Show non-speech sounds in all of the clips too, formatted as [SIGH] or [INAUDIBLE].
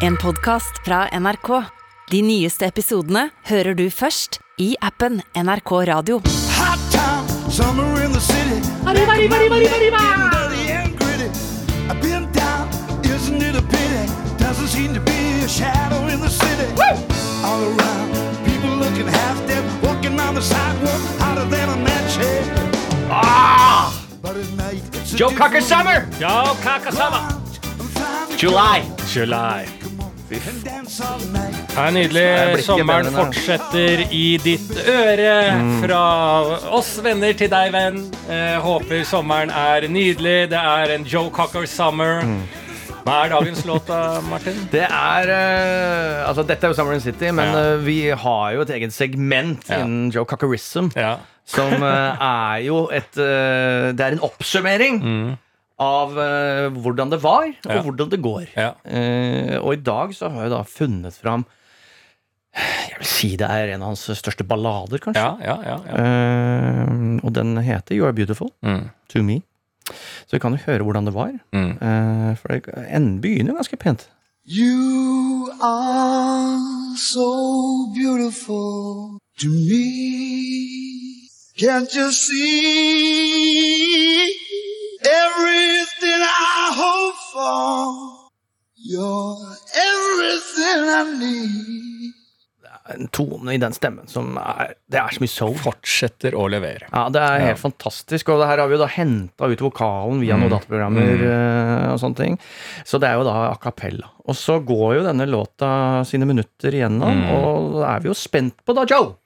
En podkast fra NRK. De nyeste episodene hører du først i appen NRK Radio. Hot town, summer in the city. Arriba, arriba, arriba, arriba, arriba. Dirty and gritty. I've been down, isn't it a pity? Doesn't seem to be a shadow in the city. All around, people looking half dead, walking on the sidewalk, hotter than a match head. But at night, it's a Joe Cocker Summer! Joe Cocker Summer! July. July. Det er nydelig. Sommeren fortsetter i ditt øre. Fra oss venner til deg, venn. Eh, håper sommeren er nydelig. Det er en Joe Cocker Summer. Hva er dagens låt, da, Martin? [LAUGHS] Det er eh, Altså, dette er jo Summer in City, men Ja. eh, vi har jo et eget segment Ja. innen Joe Cockerism, Ja. som eh, er jo et eh, Det er en oppsummering av uh, hvordan det var, og. Ja. hvordan det går. Ja. Uh, og i dag så har jeg da funnet fram Jeg vil si det er en av hans største ballader, kanskje. Ja, ja, ja, ja. Eh, og den heter You Are Beautiful Mm. To Me. Så vi kan jo høre hvordan det var. Mm. Eh, for det enden begynner jo ganske pent. You are so beautiful to me. Can't you see everything I hope for? You're everything I need. Det er En tone i den stemmen som er Det er så mye soul. Fortsetter å levere. Ja, Det er helt Ja. fantastisk. Og det her har vi jo da henta ut vokalen via Mm. noen dataprogrammer mm. og sånne ting. Så det er jo da a cappella. Og så går jo denne låta sine minutter igjennom, Mm. og da er vi jo spent på da, Joe!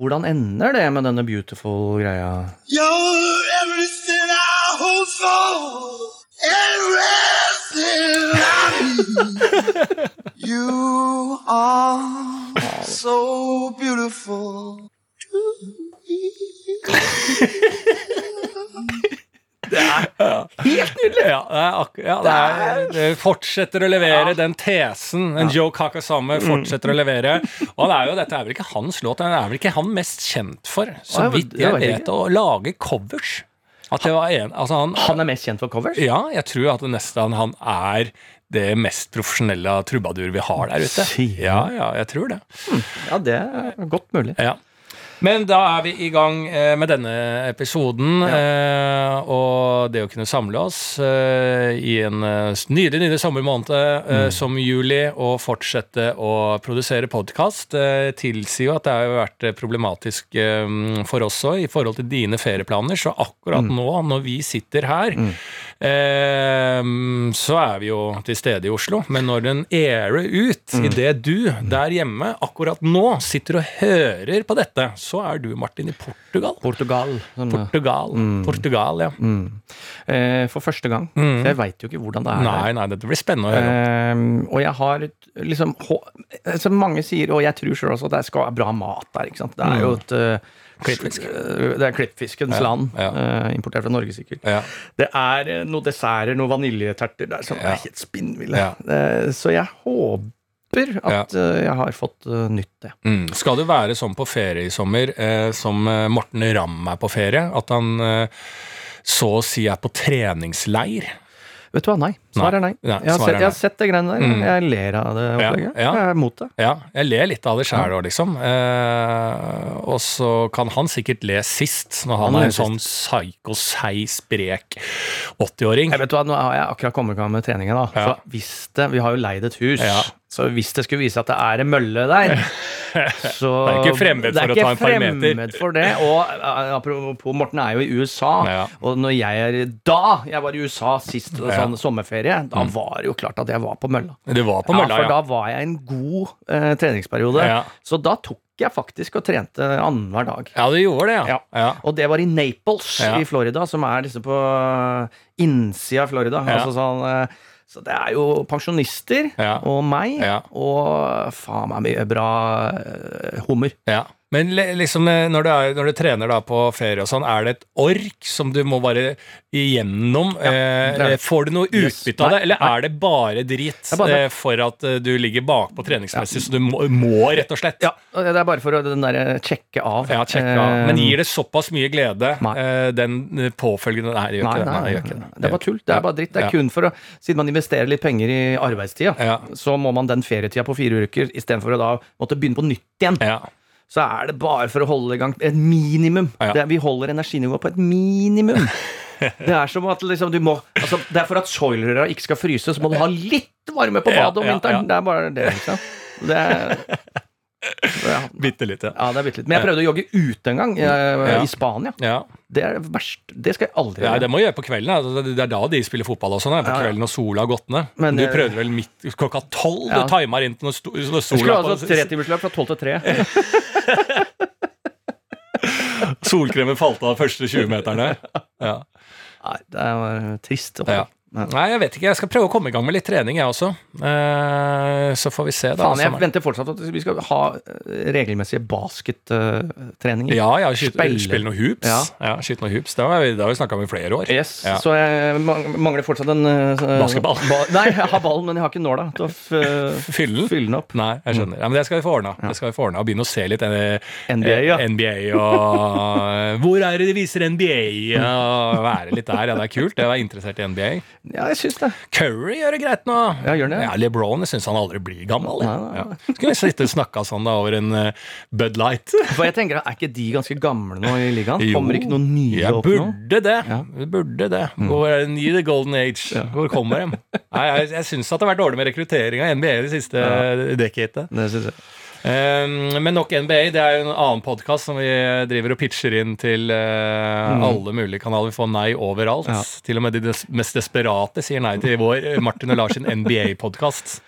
Hvordan ender det med denne beautiful greia? You're For. Everything I need. you are so beautiful. Helt nydelig! Ja, det, er ak ja, det, er, det fortsetter å levere den tesen. En Joe Cocker Summer fortsetter å levere. Og det er jo, dette er vel ikke hans låt, den er vel ikke han mest kjent for, så vidt det jeg vet, å lage covers. At det var en, altså han, Han er mest kjent for covers? ja, jeg tror at nesten han er det mest profesjonelle trubadur vi har der ute. Ja, ja, jeg tror det. Ja, det er godt mulig. Ja. Men da er vi i gang eh, med denne episoden. Ja. og det å kunne samle oss eh, i en eh, nydelig nydelig sommermåned mm. som juli og fortsette å produsere podkast, eh, tilsier jo at det har vært eh, problematisk eh, for oss òg i forhold til dine ferieplaner. Så akkurat nå, når vi sitter her, eh, så er vi jo til stede i Oslo. Men når den airer ut, idet du der hjemme akkurat nå sitter og hører på dette, så er du, Martin, i Portugal. Portugal. Sånn, Portugal, Portugal, ja. eh, for første gang. Mm. jeg veit jo ikke hvordan det er. Nei, nei, dette blir spennende å høre. Ehm, og jeg har liksom Som mange sier, og jeg tror selv også, at det skal være bra mat der. ikke sant? Det er jo et uh, Klippfisk. Det er klippfiskens Ja, land. ja. Uh, importert fra Norge, sikkert. Ja. Det er eh, noen desserter, noen vaniljeterter der som Ja. er helt spinnville. Ja. Eh, så jeg håper at eh, jeg har fått uh, nytt det. Mm. Skal det være sånn på ferie i sommer eh, som eh, Morten Ramm er på ferie? At han eh, så å si er på treningsleir? Vet du hva, nei. Svaret er nei. Nei, Jeg har, sett, jeg har sett det greiene der. Mm. Jeg ler av det opplegget. ja. Jeg er mot det. Ja, jeg ler litt av det sjæl òg, liksom. Eh, og så kan han sikkert le sist, når han, Han er en sånn psyko, seig, sprek 80-åring. Vet du hva, Nå har jeg akkurat kommet i gang med treningen. da Ja. Så hvis det, Vi har jo leid et hus. Ja. Så hvis det skulle vise at det er en mølle der [LAUGHS] så, Det er ikke fremmed for å ta en par meter. Det er ikke fremmed for det. Og eh, apropos, Morten er jo i USA. Ja. Og når jeg er Da jeg var i USA sist Ja. Mm. sånn sommerferie, da var det jo klart at jeg var på mølla. Det var på ja, mølla, for ja. da var jeg i en god eh, treningsperiode. Ja. Så da tok jeg faktisk og trente annenhver dag. Ja, du gjorde det, ja. Ja. ja. Og det var i Naples Ja. i Florida, som er liksom på innsida av Florida. Ja. Altså sånn, eh, så det er jo pensjonister Ja. og meg og faen meg mye bra eh, hummer. ja. Men liksom eh, når du, er, når du trener da på ferie og sånn, er det et ork som du må bare igjennom? det er eh, får du noe utbytte av det, eller er det bare drit er bare det. eh, for at eh, du ligger bakpå treningsmessig, så du må, må, rett og slett? Ja, det er bare for å den der sjekke av. Ja, sjekke av. Men gir det såpass mye glede, eh, den påfølgende Nei, det gjør ikke det. nei, det nei, det er bare tull. Det er bare dritt. Det er Ja. kun for å Siden man investerer litt penger i arbeidstida, Ja. så må man den ferietida på fire uker istedenfor å da måtte begynne på nytt igjen. Ja. Så er det bare for å holde i gang et minimum. Ja. Det er, vi holder energinivået på et minimum. [LAUGHS] Det er som at liksom, du må altså, Det er for at soilera ikke skal fryse, så må du ha litt varme på Ja, badet om ja, vinteren. ja. Det er bare det, liksom. Det er, [LAUGHS] ja, Bitte litt, ja. ja, det er bitte litt. Men jeg prøvde å jogge ute en gang, eh, Ja. i Spania. ja. Det er verst. Det skal jeg aldri Ja, gjøre. det må du gjøre på kvelden. da. Det er da de spiller fotball og sånn. På Ja, ja. kvelden når sola har gått ned. Men, du eh, prøvde vel midt klokka tolv? Ja. Du timer inn når, sola Jeg skulle ha altså tretimersløp fra tolv til tre. [LAUGHS] Solkremen falt av de første 20-meterne. Ja. Nei, det var trist. Ja. Nei, jeg vet ikke. Jeg skal prøve å komme i gang med litt trening, jeg også. Eh, så får vi se, da. Faen, jeg venter fortsatt at vi skal ha eh, regelmessige baskettreninger. Ja, ja, Spille. noen hoops. Ja. Ja. skyte noen hoops. Det har vi, det har vi snakka om i flere år. Yes, Ja. Så jeg mangler fortsatt en uh, Basketball. Ba nei, jeg har ballen, men jeg har ikke nåla til å [LAUGHS] Fylle den? opp. Nei, jeg skjønner. Ja, men det skal vi få ordna. Det skal vi få ordna. Og begynne å se litt NBA, ja. NBA og Hvor er det de viser NBA? Og være litt der. Ja, det er kult. Jeg var interessert i NBA. Ja, jeg syns det. Curry gjør det greit nå. Ja, gjør det? Ja, LeBron jeg syns han aldri blir gammel. Ja. Ja. Skulle vi sitte og snakka sånn da over en uh, Bud Light? For jeg tenker, Er ikke de ganske gamle nå i ligaen? Jo, Kommer ikke noen nye Jeg opp nå? burde det. Ja. Mm. Burde det. Hvor er den nye Golden Age? Hvor kommer de? Nei, jeg jeg syns det har vært dårlig med rekruttering av NBA det siste ja. decadet. Det synes jeg. Um, men nok NBA. Det er jo en annen podkast som vi driver og pitcher inn til uh, alle mulige kanaler. Vi får nei overalt. Mm. Ja. Til og med de des mest desperate sier nei til vår [LAUGHS] Martin og Lars sin NBA-podkast.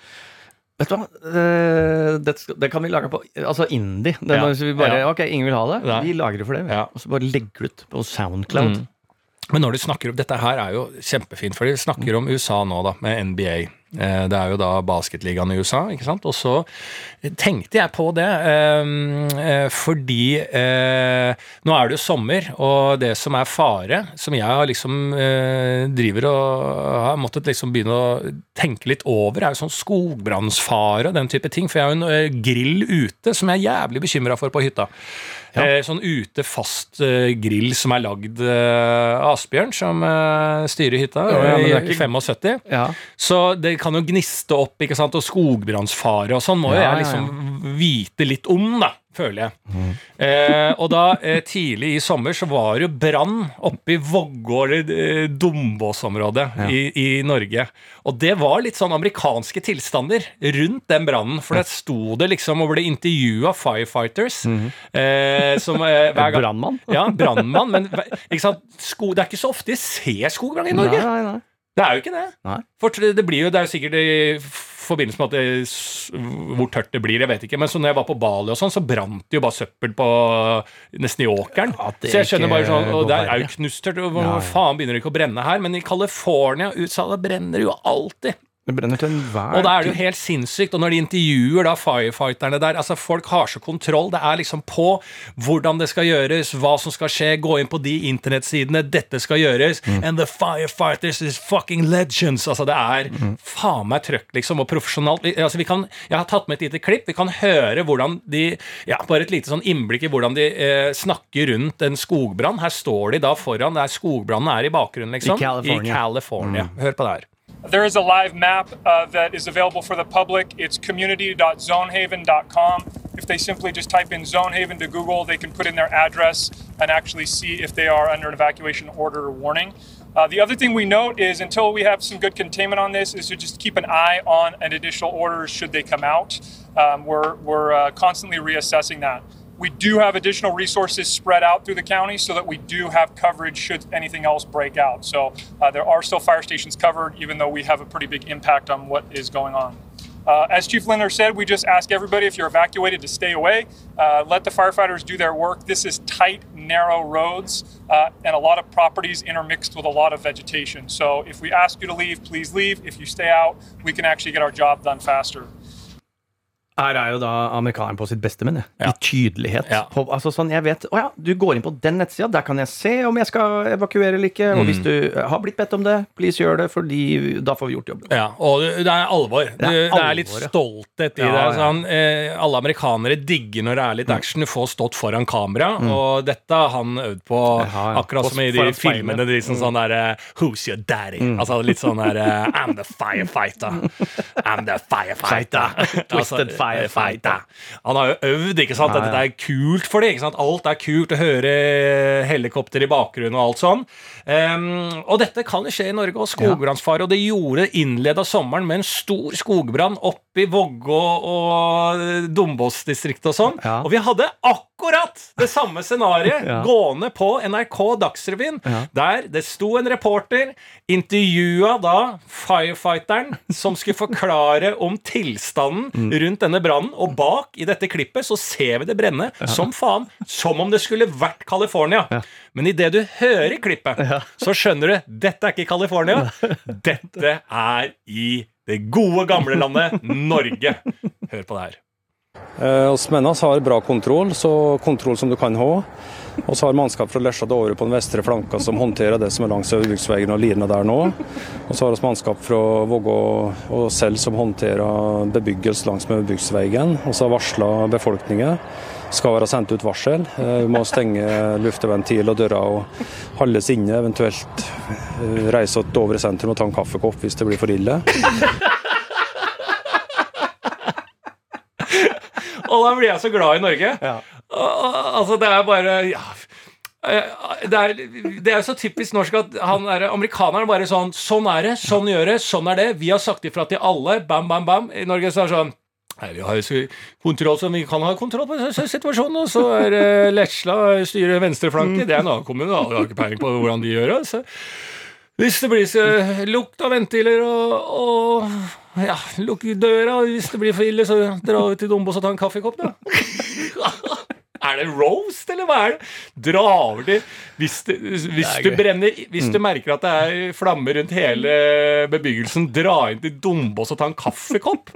Vet du hva, Eh, det, det kan vi lage på Altså indie. Det, Ja, vi bare, ja. Ok, ingen vil ha det. Nei. Vi lager det for det. Ja. Og så bare legger det ut på Soundcloud. Mm. Men når du snakker om Dette her er jo kjempefint, for de snakker om USA nå, da, med NBA. Eh, Det er jo da basketligaen i USA, ikke sant. Og så tenkte jeg på det, eh, eh, fordi eh, nå er det jo sommer, og det som er fare, som jeg har liksom driver og har måttet liksom begynne å tenke litt over, er jo sånn skogbrannsfare og den type ting. For jeg har jo en grill ute som jeg er jævlig bekymra for på hytta. Ja. sånn ute fast grill som er lagd av Asbjørn, som styrer hytta, Ja, ja, i 75. Ja. Så det kan jo gniste opp, ikke sant, og skogbrannsfare og sånn må jo Ja, jeg ja, liksom vite litt om, da, føler jeg. Mm. Eh, og da, eh, tidlig i sommer, så var det jo brann oppe i Vågå, eller eh, Dombås-området i, i Norge. Og det var litt sånn amerikanske tilstander rundt den brannen, for det sto det liksom og ble intervjua firefighters. eh, som eh, [LAUGHS] Brannmann? Ja, brannmann, men ikke sant? Sko, det er ikke så ofte jeg ser skogbrann i Norge. Nei, nei, nei. Det er jo ikke det. Nei. For det blir jo, det er jo sikkert i forbindelse med at det, hvor tørt det blir, jeg vet ikke. Men så når jeg var på Bali og sånn, så brant det jo bare søppel på nesten i åkeren. Ja, så jeg skjønner bare sånn, og det er jo knustørt. og hvor Ja, ja. faen begynner det ikke å brenne her? Men i California, USA, da brenner det jo alltid. Det brenner til enhver Og da er det jo helt sinnssykt. Og når de intervjuer da firefighterne der altså Folk har så kontroll. Det er liksom på hvordan det skal gjøres, hva som skal skje. Gå inn på de internettsidene. Dette skal gjøres. Mm. And the firefighters is fucking legends. Altså, det er Mm. faen meg trøkk, liksom, og profesjonalt. Altså, vi kan, jeg har tatt med et lite klipp. Vi kan høre hvordan de Ja, bare et lite sånn innblikk i hvordan de eh, snakker rundt en skogbrann. Her står de da foran der skogbrannen er i bakgrunnen, liksom. I California. Mm. I California. Hør på det her. There is a live map uh, that is available for the public. It's community.zonehaven.com. If they simply just type in Zonehaven to Google, they can put in their address and actually see if they are under an evacuation order or warning. Uh, the other thing we note is until we have some good containment on this, is to just keep an eye on an additional orders should they come out. Um, we're we're uh, constantly reassessing that. We do have additional resources spread out through the county so that we do have coverage should anything else break out. So uh, there are still fire stations covered, even though we have a pretty big impact on what is going on. Uh, as Chief Lindner said, we just ask everybody if you're evacuated to stay away. Uh, let the firefighters do their work. This is tight, narrow roads uh, and a lot of properties intermixed with a lot of vegetation. So if we ask you to leave, please leave. If you stay out, we can actually get our job done faster. Her er jo da amerikaneren på sitt beste, men jeg. Ja. I tydelighet. Ja. På, altså sånn, jeg vet, å ja, Du går inn på den nettsida, der kan jeg se om jeg skal evakuere eller ikke. Og hvis Mm. du eh, har blitt bedt om det, please gjør det, fordi da får vi gjort jobben. Ja, og det er alvor. Det er alvor, det er litt stolthet i det. Sånn, eh, alle amerikanere digger når det er litt action. Du får stått foran kamera, og dette har han øvd på Mm. Akkurat som i de filmene. De som sånn derre Who's your daddy? Mm. Altså litt sånn der I'm the firefighter. [LAUGHS] I'm the firefighter. [LAUGHS] Twisted firefighter. Han har jo øvd, ikke sant? Dette er kult for dem. Alt er kult å høre helikopter i bakgrunnen og alt sånn. Ehm, og dette kan skje i Norge, og skogbrannsfare. Og det gjorde innleda sommeren med en stor skogbrann oppe i Vågå og Dombås-distriktet og sånn. Ja. Og vi hadde akkurat det samme scenarioet [LAUGHS] Ja. gående på NRK Dagsrevyen, Ja. der det sto en reporter, intervjua da firefighteren som skulle forklare om tilstanden Mm. rundt denne brannen, og bak i dette klippet så ser vi det brenne som faen, som om det skulle vært California. Men idet du hører klippet, så skjønner du dette er ikke California, dette er i det gode gamle landet Norge. Hør på det her. Eh, oss vi har bra kontroll, så kontroll som du kan ha. Og har mannskap fra Lesja over på den vestre flanka som håndterer det som er langs Øyviksveien og Lirene der nå. Og så har vi mannskap fra Vågå og Sel som håndterer bebyggelse langs med Øyviksveien. Og så har varsla befolkningen. Skal være sendt ut varsel. Eh, Vi må stenge lufteventil og dører og holdes inne, eventuelt eh, reise til Dovre sentrum og ta en kaffekopp hvis det blir for ille. Og da blir jeg så glad i Norge. Og, altså, det er bare ja, eh, det er, det er jo så typisk norsk at han er, amerikaneren bare sånn Sånn er det, sånn gjør det, sånn er det. Vi har sagt ifra til alle. Bam, bam, bam. I Norge så er det sånn Nei, Vi har jo kontroll som vi kan ha kontroll på situasjonen. Og så er uh, Lesla styrer venstreflanke. Det er en annen kommune. Jeg har ikke peiling på hvordan de gjør det. Så. Hvis det blir så lukt av ventiler og, og ja, lukk døra, hvis det blir for ille, så dra ut til Dombås og ta en kaffekopp, da. [LAUGHS] Er det roast, eller hva er det? Dra over til Hvis, det, hvis du brenner Hvis du merker at det er flammer rundt hele bebyggelsen, dra inn til Dombås og ta en kaffekopp.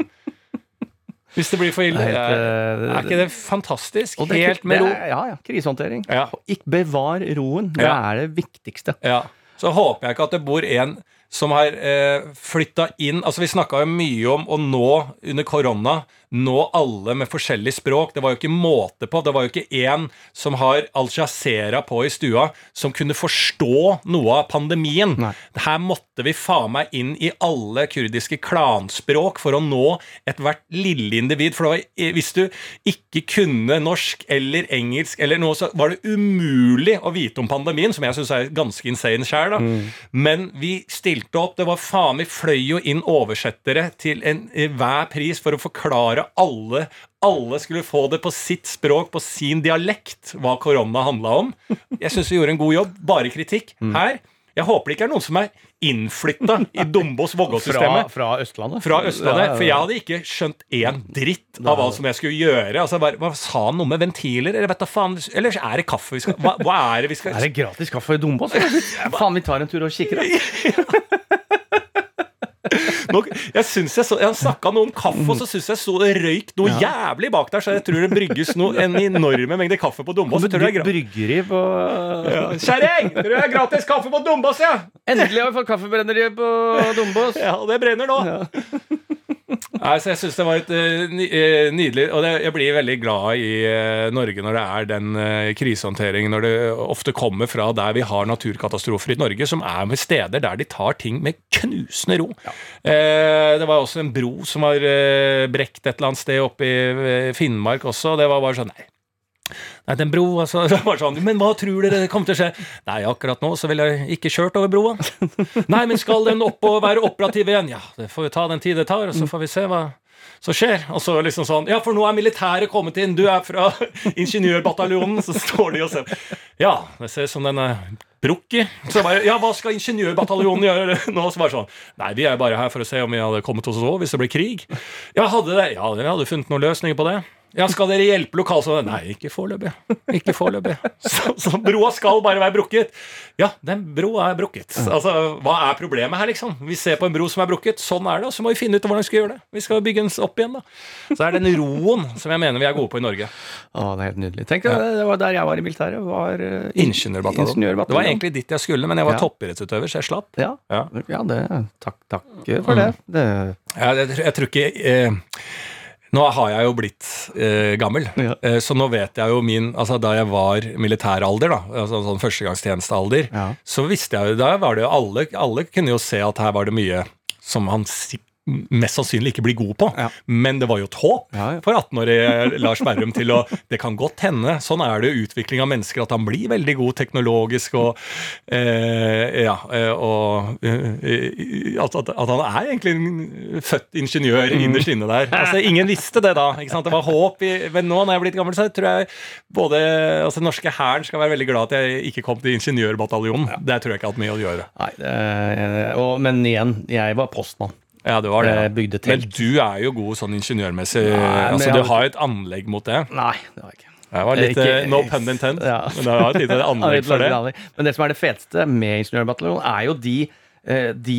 [LAUGHS] Hvis det blir for ille. Det er Er, helt, ikke det fantastisk? Det er- Helt med ro. Ja, ja. Krisehåndtering. Ja. Bevar roen. Det Ja. er det viktigste. Ja. Så håper jeg ikke at det bor en som har eh, flytta inn. Altså Vi snakka jo mye om å nå under korona nå alle med forskjellig språk. Det var jo ikke måte på. Det var jo ikke én som har Al Jazeera på i stua, som kunne forstå noe av pandemien. Nei. Her måtte vi faen meg inn i alle kurdiske klanspråk for å nå ethvert lille individ. For var, eh, hvis du ikke kunne norsk eller engelsk eller noe, så var det umulig å vite om pandemien, som jeg syns er ganske insane sjæl, da. Men vi stilte opp. Det var faen, vi fløy jo inn oversettere til enhver pris for å forklare alle alle skulle få det på sitt språk, på sin dialekt, hva korona handla om. Jeg syns vi gjorde en god jobb. Bare kritikk. Her Jeg håper det ikke er noen som er innflytta i Dombås Fra, Vågå-systemet. fra Østlandet. Fra Østlandet. Ja, ja. For jeg hadde ikke skjønt én dritt av hva som jeg skulle gjøre. Altså bare, hva Sa han noe med ventiler? Eller vet da faen Eller er det kaffe vi skal Hva, hva er det vi skal Er det gratis kaffe i Dombås? [LAUGHS] Faen, vi tar en tur og kikker. da. [LAUGHS] Nå, jeg synes jeg, så, jeg snakka noe om kaffe, og så syns jeg så det røyk noe jævlig bak der, så jeg tror det brygges noe, en enorme mengde kaffe på Dombås. Er Bryggeri på Ja. Kjerring! Tror jeg er gratis kaffe på Dombås, ja? Endelig har vi fått kaffebrenneri på Dombås. Ja, og det brenner nå. Nei, så Jeg syns det var et uh, nydelig Og det, jeg blir veldig glad i uh, Norge når det er den uh, krisehåndteringen, når det ofte kommer fra der vi har naturkatastrofer i Norge, som er med steder der de tar ting med knusende ro. Eh, det var også en bro som var brekt et eller annet sted oppe i Finnmark også. og Det var bare sånn Nei, Nei, den broa så [LAUGHS] var sånn, men hva tror dere det kommer til å skje? Nei, akkurat nå så ville jeg ikke kjørt over broa. Nei, men skal den opp og være operativ igjen? Ja, det får vi ta den tid det tar, og så får vi se hva som skjer. Og så liksom sånn Ja, for nå er militæret kommet inn, du er fra [LAUGHS] ingeniørbataljonen. Så står de og ser Ja, det ser ut som den er brukket. Så bare Ja, hva skal ingeniørbataljonen gjøre nå? Så bare sånn Nei, vi er bare her for å se om vi hadde kommet oss òg, hvis det blir krig. Ja, hadde det Ja, vi hadde funnet noen løsninger på det. Ja, skal dere hjelpe lokalsamfunnet? Nei, ikke foreløpig. Ikke foreløpig. Så, så broa skal bare være brukket. Ja, den broa er brukket. Altså, Hva er problemet her, liksom? Vi ser på en bro som er brukket. Sånn er det. Og så må vi finne ut hvordan vi skal gjøre det. Vi skal bygge den opp igjen, da. Så er det den roen som jeg mener vi er gode på i Norge. Å, det er helt nydelig. Tenk deg, det var der jeg var i militæret. Var ingeniørbataljon. Ingeniørbataljon. Det var egentlig dit jeg skulle, men jeg var Ja. toppidrettsutøver, så jeg slapp. ja. Ja. ja, det Takk, takk for det. det. Jeg, jeg, jeg tror ikke eh, Nå har jeg jo blitt eh, gammel, Ja. eh, så nå vet jeg jo min Altså Da jeg var militæralder, da, altså sånn førstegangstjenestealder, Ja. så visste jeg jo Da var det jo alle Alle kunne jo se at her var det mye som han mest sannsynlig ikke blir god på. Ja. Men det var jo et håp Ja, ja. for 18-årige [LAUGHS] Lars Berrum til å Det kan godt hende. Sånn er det utvikling av mennesker, at han blir veldig god teknologisk og eh, Ja, eh, og eh, at, at, at han er egentlig en født ingeniør Mm. innerst inne der. Altså, ingen visste det da. ikke sant? Det var håp. I, men nå når jeg er blitt gammel, så tror jeg både altså, den norske hæren skal være veldig glad at jeg ikke kom til ingeniørbataljonen. Det tror jeg ikke har hatt mye å gjøre. Nei, det, og, men igjen, jeg var postmann. Ja, det var det. Jeg bygde Men du er jo god sånn ingeniørmessig. Nei, altså, du har- har et anlegg mot det. Nei, det har jeg ikke. Det var litt, Ikke- eh, no pun intended, Ja. men det var et lite [LAUGHS] anlegg for det. Men det som er det feteste med ingeniørbataljonen, er jo de eh, de,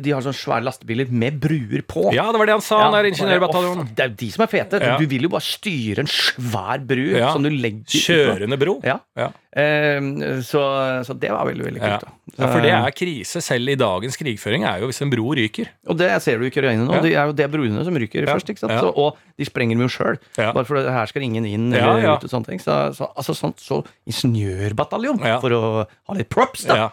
de har sånne svære lastebiler med bruer på. Ja, det var det han sa, han Ja, ingeniørbataljonen. Det er jo de som er fete. Ja. Du vil jo bare styre en svær bru Ja. som du legger Kjørende bro. Ja. Ja. Eh, så, så det var veldig, veldig kult. Ja. ja, for det er krise selv i dagens krigføring, er jo hvis en bro ryker. Og det ser du i Ukraina nå. Ja. Det er jo det bruene som ryker Ja. først. ikke sant? Så, og de sprenger dem jo sjøl. Bare for her skal ingen inn eller ut og sånne ting. Så, så, altså, sånt, så ingeniørbataljon, for å ha litt props, da.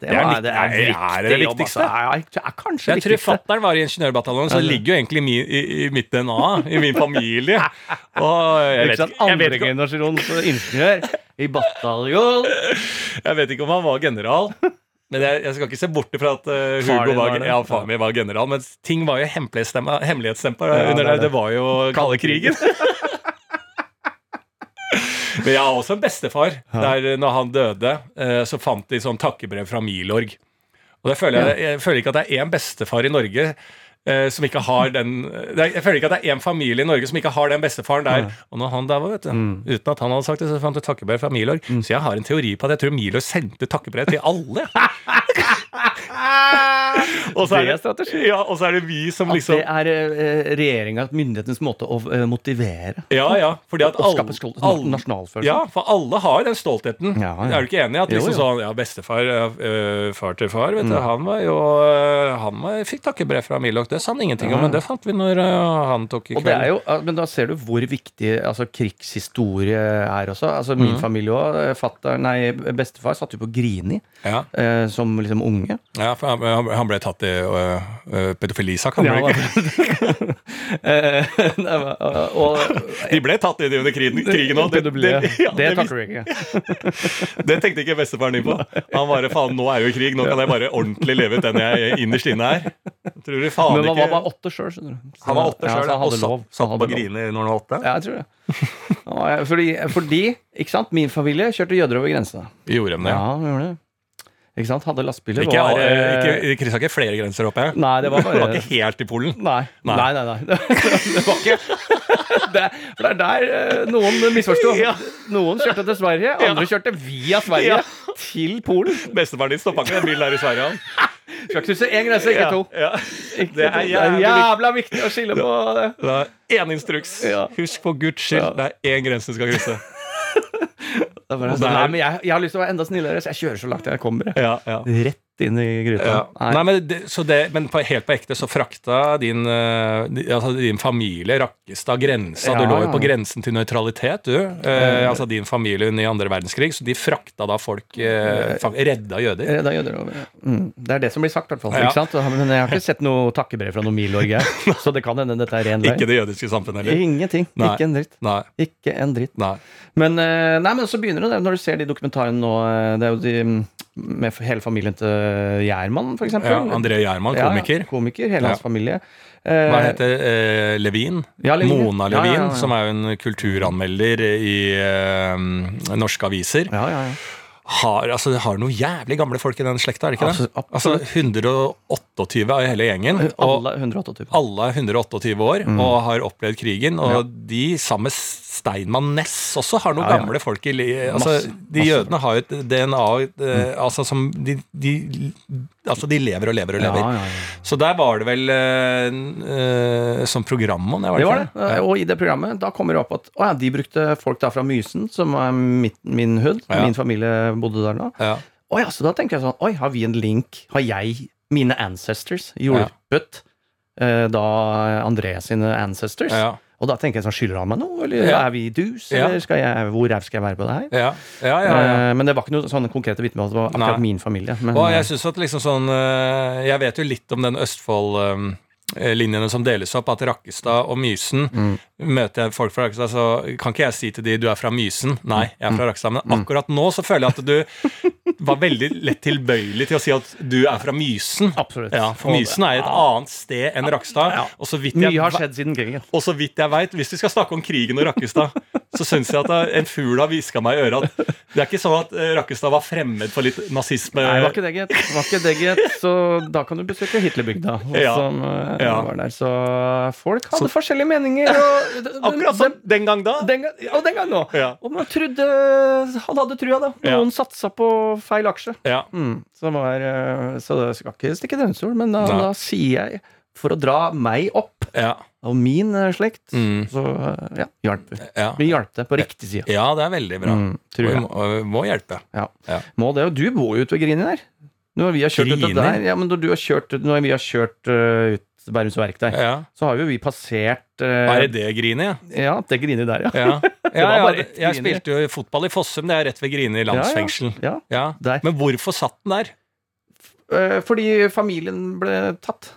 Ja. Det, Det er var- litt- er- er det jobb, viktigste? altså. Ja, det er kanskje Jeg det tror viktigste. fattern var i ingeniørbataljonen, så det ligger jo egentlig i, mi- i, i mitt DNA, i min familie. [LAUGHS] Og jeg vet, ikke, jeg, vet Andre ikke, generasjons ingeniør i bataljon. jeg vet ikke om han var general. Men jeg, jeg skal ikke se bort fra at uh, Hugo var, var ja, far min var general, men ting var jo hemmelighetstempa Ja, under det er det. det. Det var jo kalde krigen. [LAUGHS] Men jeg har også en bestefar. Der når han døde, eh, så fant de sånn takkebrev fra Milorg. Og det føler jeg, jeg føler ikke at det er én bestefar i Norge eh, som ikke har den Jeg føler ikke at det er én familie i Norge som ikke har den bestefaren der. Og når han der var, vet du, Mm. uten at han hadde sagt det, så fant du takkebrev fra Milorg. Så jeg har en teori på at jeg tror Milorg sendte takkebrev til alle. [LAUGHS] og, så Det er er strategi. Ja, og så er det vi som At liksom det er uh, regjeringa, myndighetens måte å eh, motivere Ja, ja. Fordi at og alle, skape stolthet alle nasjonalfølelse. Ja, for alle har den stoltheten. Ja, ja. Er du ikke enig i at liksom jo. sånn Ja, bestefar, øh, far til far, vet du, Mm. han var jo Han var, fikk takkebrev fra Milok. Det sa han ingenting om, men det fant vi når øh, han tok i Og det er kveld. jo, men da ser du hvor viktig altså, krigshistorie er også. Altså, min mm. familie òg. Nei, bestefar satt jo på Grini Ja, eh, som liksom unge. Ja for han, ble tatt i øh, pedofilisak, han ble ikke? [LAUGHS] Eh, [LAUGHS] De ble tatt i det under krigen, òg. Det, det, ja, det takker du ikke. [LAUGHS] det tenkte ikke bestefaren din på. Han bare faen, nå er jo krig, nå kan jeg bare ordentlig leve ut den jeg innerst inne er. Tror du faen Men han var bare åtte sjøl, skjønner du. Han var åtte ja, sjøl, så han og satt, satt Han på grine. Når han var åtte. Ja, jeg tror det. Fordi, fordi, ikke sant, min familie kjørte jøder over grensa. Gjorde de det? Ja, de gjorde det. Ikke sant, hadde lastebiler. Ikke, var, alle- eh, ikke, kryssa ikke flere grenser oppe? Nei, det var bare... Det var ikke helt i Polen? Nei. Nei. Nei, nei. [LAUGHS] Det var ikke [LAUGHS] det, For det er der eh, noen misforsto. [LAUGHS] Ja. Noen kjørte til Sverige, andre kjørte via Sverige Ja. til Polen. Bestefaren din stoppa ikke den bilen der i Sverige? han. Skal krysse én grense, ikke to. Ja. Ikke Det er to. jævlig jævla viktig å skille på det. Det er én instruks. Ja. Husk for guds skyld, Ja. det er én grense du skal krysse. Det er bare, Og det er- nei, men jeg, jeg har lyst til å være enda snillere, så jeg kjører så langt jeg kommer. Ja, ja. Rett inn i gryta. Ja. Nei. Nei, men det, så det, men på, helt på ekte så frakta din, eh, altså din familie Rakkestad grensa. Ja, du lå jo ja. på grensen til nøytralitet, du. Eh, altså din familie under i andre verdenskrig. Så de frakta da folk eh, fa- Redda jøder. Redda jøder over. Mm. Det er det som blir sagt, i hvert fall. Ja. Ikke sant? Men jeg har ikke sett noe takkebrev fra noe Milorg, her, [LAUGHS] Så det kan hende dette er ren Ikke det jødiske samfunnet heller. Ingenting. Nei. Ikke en dritt. Nei. Ikke en dritt. nei. Men, eh, nei, men så begynner det når du ser de dokumentarene nå. eh, Det er jo de mm, med hele familien til Gjerman, eksempel. Ja, André Gjerman, Ja, komiker. komiker, hele Ja. hans familie. Eh, Hva heter eh, Levin? Ja, Levin, ja. Mona Ja, ja, Levin, ja, ja. som er jo en kulturanmelder i eh, norske aviser. Ja, ja, ja. har, altså, det har noen jævlig gamle folk i den slekta, er det ikke det? Altså absolutt. 128 av hele gjengen. alle Alle 128. alle er 128 år Mm. og har opplevd krigen. Og de, sammen Steinmann Ness også har noen Ja, ja. gamle folk i altså, Masse, De masse. jødene har jo et DNA eh, altså, som de, de, altså, de lever og lever og lever. ja. Så der var det vel eh, eh, som program om det, var Det var det. Og i det programmet da kommer det opp at å de brukte folk da fra Mysen, som er mitt, min. Ja. Min familie bodde der da. Ja. Å ja, så da tenker jeg sånn Oi, har vi en link? Har jeg, mine ancestors, hjulpet eh, da André sine ancestors? Ja. Og da tenker jeg sånn Skylder han meg noe, eller Ja. er vi i dus? Ja. Eller skal jeg, hvor ræv skal jeg være på det her? Ja, ja, ja, ja. Eh, Men det var ikke noe sånne konkrete vitnemål. Det var akkurat Nei. min familie. Men, Og jeg synes at liksom sånn eh, Jeg vet jo litt om den Østfold-linjene som deles opp, at Rakkestad og Mysen Mm. Møter jeg folk fra Rakkestad, så kan ikke jeg si til de du er fra Mysen. Nei, jeg er Mm. fra Rakkestad. Men akkurat nå så føler jeg at du var veldig lett tilbøyelig til å si at du er fra Mysen. Absolutt. Ja, For Mysen er et annet sted enn Rakkestad. Ja. Og så vidt jeg Mye har skjedd siden krigen. og så vidt jeg vet, hvis vi skal snakke om krigen og Rakkestad, så syns jeg at en fugl har hviska meg i øret at det er ikke sånn at eh, Rakkestad var fremmed for litt nazisme. Nei, var ikke det, gitt. Var ikke det, gitt. Så da kan du besøke Hitlerbygda, [LAUGHS] Ja. som eh, Ja. var der. Så folk hadde forskjellige meninger. Og [LAUGHS] Akkurat som den gang da. Den og den gang nå. Ja. Og man trodde Han hadde trua, da. Noen satsa på feil aksje. Ja. Mm, så, var, eh, så det skal ikke stikke under stol, men da, da sier jeg, for å dra meg opp Ja. og min eh, slekt, Mm. så eh, ja, hjalp vi. Ja. Vi hjalp det på riktig side. ja, det er veldig bra. Mm, tror jeg. må, og vi må hjelpe. Ja. Ja. Må det, og du bor jo ute ved Grini der. Når vi har kjørt ut Grini? der, ja, men når du har kjørt, når vi har kjørt uh, ut Bærums Verktøy, Ja. så har jo vi passert uh, Er det det, Grini? Ja. Det Grini der, ja. Ja. [LAUGHS] Ja, ved jeg spilte jo fotball i Fossum, det er rett ved Grini landsfengsel. ja. Ja. Der. Men hvorfor satt den der? Fordi familien ble tatt.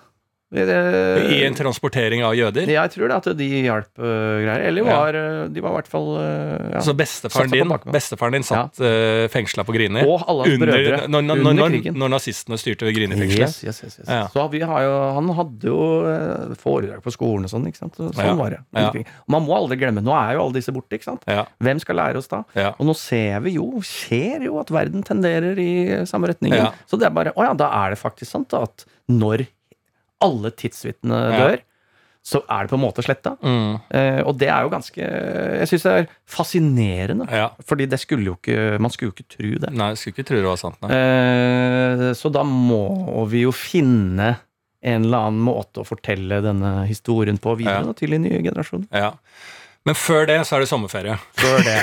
Eh, I en transportering av jøder? Jeg tror det at de hjalp uh, greier. Eller var, ja. de var i hvert fall uh, ja. Så bestefaren din, bestefaren din satt ja. fengsla på Grini? Og alle hans under, brødre når, når, under når, krigen. når nazistene styrte Grini-fengselet? Yes, yes, yes, yes. Ja. Så vi har jo, han hadde jo eh, foredrag på skolen og sånn. ikke sant? Sånn var det. Man må aldri glemme, nå er jo alle disse borte. ikke sant? Hvem skal lære oss da? Og nå ser vi jo, ser jo at verden tenderer i samme retning. Så det er bare, å ja, da er det faktisk sant da, at når alle tidsvitnene Ja. dør, så er det på en måte sletta. Mm. Eh, og det er jo ganske Jeg syns det er fascinerende. ja. Fordi det skulle jo ikke Man skulle jo ikke tro det. Nei, jeg skulle ikke tro det var sant. Eh, så da må vi jo finne en eller annen måte å fortelle denne historien på videre Ja. til de nye generasjoner. Ja. Men før det så er det sommerferie. Før det.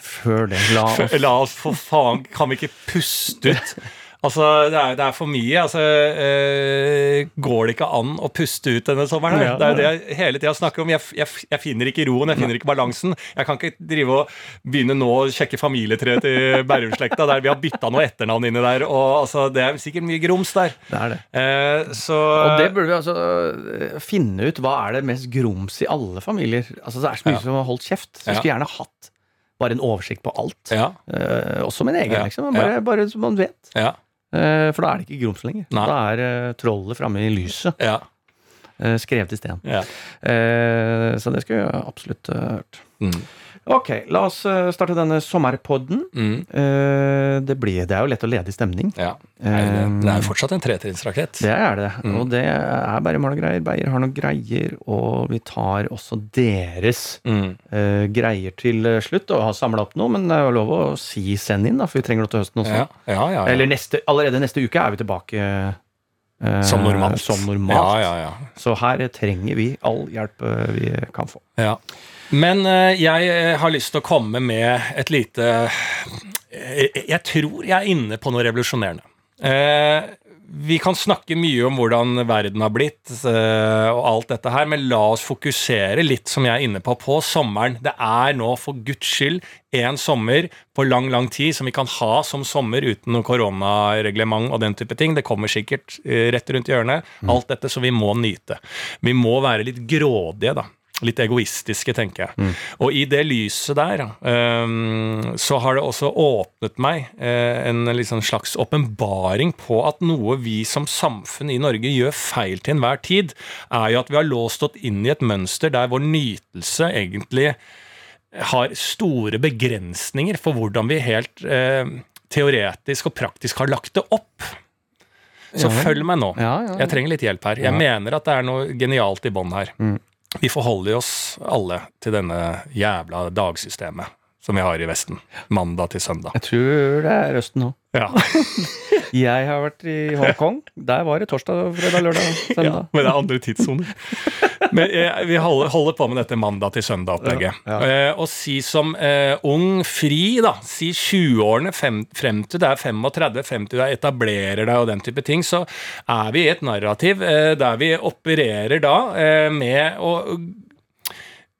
Før det. La [LAUGHS] oss La oss for faen Kan vi ikke puste ut? Altså, det er, det er for mye. Altså, øh, går det ikke an å puste ut denne sommeren? her? Ja. Det er jo det jeg hele tida snakker om. Jeg, jeg, jeg finner ikke roen, jeg finner ikke balansen. Jeg kan ikke drive og begynne nå å sjekke familietreet til Bærum-slekta, der vi har bytta noe etternavn inni der. Og altså, Det er sikkert mye grums der. Det er det. Eh, så Og det burde vi altså eh, finne ut. Hva er det mest grums i alle familier? Altså Det er så mye Ja. som har holdt kjeft. Så jeg skulle gjerne hatt bare en oversikt på alt. Ja. Eh, også min egen, Ja. liksom. Bare, bare så man vet. Ja. Eh, for da er det ikke grums lenger. Nei. Da er uh, trollet framme i lyset. Ja. eh, skrevet i sten. ja. Eh, så det skulle jeg absolutt hørt. Mm. Ok, la oss eh, starte denne sommerpodden. Mm. Eh, det, blir, det er jo lett å lede i stemning. ja. Nei, det, det er jo fortsatt en tretrinnsrakett. Det er det. Mm. Og det er bare mål og greier. Beyer har noen greier, og vi tar også deres Mm. eh, greier til eh, slutt. Og har samla opp noe, men det er jo lov å si send inn, da, for vi trenger noe til høsten også. Ja, ja, ja, ja. Eller neste, allerede neste uke er vi tilbake. eh, Som normalt. Som normalt. Ja, ja, ja. Så her trenger vi all hjelp eh, vi kan få. Men eh, jeg eh, har lyst til å komme med et lite eh, Jeg tror jeg er inne på noe revolusjonerende. Vi kan snakke mye om hvordan verden har blitt og alt dette her, men la oss fokusere litt, som jeg er inne på, på sommeren. Det er nå for guds skyld en sommer på lang, lang tid som vi kan ha som sommer uten noe koronareglement og den type ting. Det kommer sikkert rett rundt hjørnet. Alt dette, så vi må nyte. Vi må være litt grådige, da. Litt egoistiske, tenker jeg. Og i det lyset der, um, så har det også åpnet meg uh, en liksom slags åpenbaring på at noe vi som samfunn i Norge gjør feil til enhver tid, er jo at vi har låst oss inn i et mønster der vår nytelse egentlig har store begrensninger for hvordan vi helt uh, teoretisk og praktisk har lagt det opp. Så følg meg nå. Ja, ja, ja. Jeg trenger litt hjelp her. Jeg mener at det er noe genialt i bånn her. Mm. Vi forholder oss alle til denne jævla dagsystemet som vi har i Vesten. Mandag til søndag. Jeg tror det er Østen òg. Ja. [LAUGHS] Jeg har vært i Hongkong. Der var det torsdag, fredag, lørdag, [LAUGHS] ja, søndag. men det er andre tidssoner. Men eh, vi holder, holder på med dette mandag til søndag-opplegget. Ja, Eh, og si som eh, ung fri, da, si 20-årene frem, til det er 35, frem til du etablerer deg og den type ting, så er vi i et narrativ eh, der vi opererer da eh, med å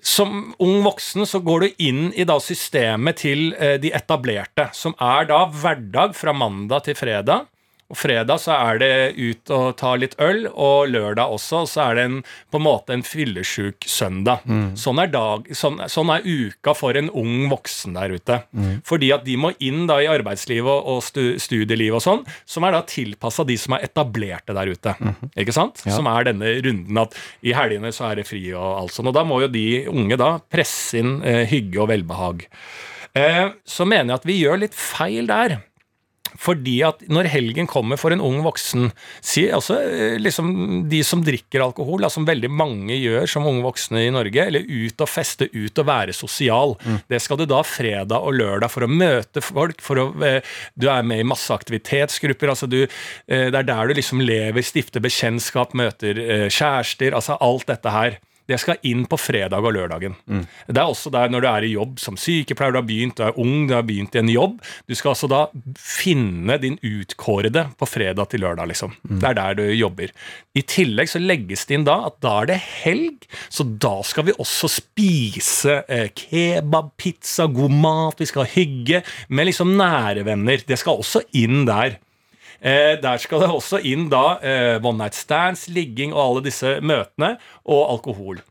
som ung voksen så går du inn i da systemet til eh, de etablerte, som er da hverdag fra mandag til fredag. Og fredag så er det ut og ta litt øl, og lørdag også, så er det en, på en måte en fyllesjuk søndag. Sånn, er dag, sånn, sånn er uka for en ung voksen der ute. Fordi at de må inn da i arbeidslivet og, og stu, studielivet og sånn, som er da tilpassa de som er etablerte der ute. Ikke sant? Som er denne runden at i helgene så er det fri og alt sånn. Og da må jo de unge da presse inn eh, hygge og velbehag. Eh, så mener jeg at vi gjør litt feil der. Fordi at når helgen kommer for en ung voksen Si altså eh, liksom de som drikker alkohol, da, som veldig mange gjør som unge voksne i Norge, eller ut og feste, ut og være sosial. Det skal du da fredag og lørdag for å møte folk, for å eh, Du er med i masse aktivitetsgrupper. altså du, eh, Det er der du liksom lever, stifter bekjentskap, møter kjærester. altså Alt dette her. Det skal inn på fredag og lørdagen. Det er også der når du er i jobb som sykepleier, du har begynt, du er ung, du har begynt i en jobb. Du skal altså da finne din utkårede på fredag til lørdag, liksom. Det er der du jobber. I tillegg så legges det inn da at da er det helg, så da skal vi også spise eh, kebab, pizza, god mat, vi skal hygge med liksom nære venner. Det skal også inn der. Eh, der skal det også inn da eh, one night stands, ligging og alle disse møtene, og alkohol.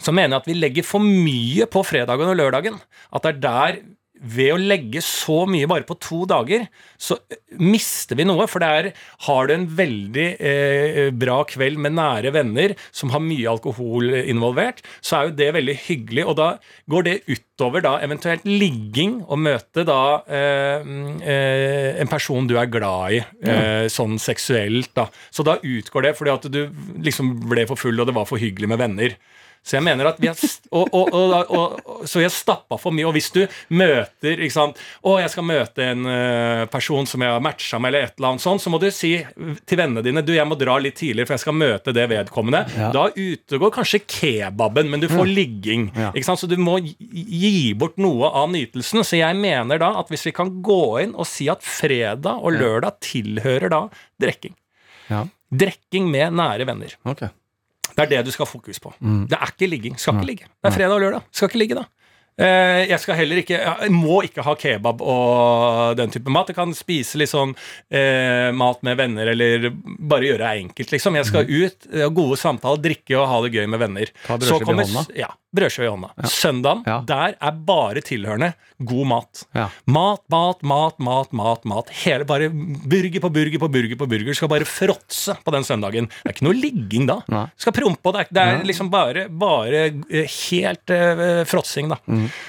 Så mener jeg at vi legger for mye på fredagen og lørdagen. At det er der ved å legge så mye bare på to dager, så eh, mister vi noe. For det er, har du en veldig eh, bra kveld med nære venner som har mye alkohol involvert, så er jo det veldig hyggelig. Og da går det utover da eventuelt ligging og møte da eh, mm, eh, en person du er glad i, eh, sånn seksuelt. da. Så da utgår det fordi at du liksom ble for full og det var for hyggelig med venner. Så jeg mener at vi har, og, og, og, så vi har stappa for mye. Og hvis du møter ikke sant, å, jeg skal møte en eh, person som jeg har matcha med, eller et eller annet sånt, så må du si til vennene dine du, jeg må dra litt tidligere, for jeg skal møte det vedkommende. Da utegår kanskje kebaben, men du får ligging. Ja. Ikke sant? Så du må gi- bort noe av nytelsen. Så jeg mener da at hvis vi kan gå inn og si at fredag og lørdag tilhører da drikking. Ja. Drikking med nære venner. Ok. Det er det du skal ha fokus på. Det er ikke ligging. Skal ikke ligge. Det er fredag og lørdag. Skal ikke ligge da. Eh, Jeg skal heller ikke Jeg må ikke ha kebab og den type mat. Jeg kan spise litt sånn eh, mat med venner, eller bare gjøre det enkelt, liksom. Jeg skal ut, eh, gode samtaler, drikke og ha det gøy med venner. Ta brødskive Så i hånda. Ja. Brødskive i hånda. Søndagen, Ja. der er bare tilhørende god mat. Ja. Mat, mat, mat, mat, mat. mat Hele bare burger på burger på burger på burger. Skal bare fråtse på den søndagen. Det er ikke noe ligging da. Nei. Skal prompe, det er, det er liksom bare, bare eh, helt uh, fråtsing, da.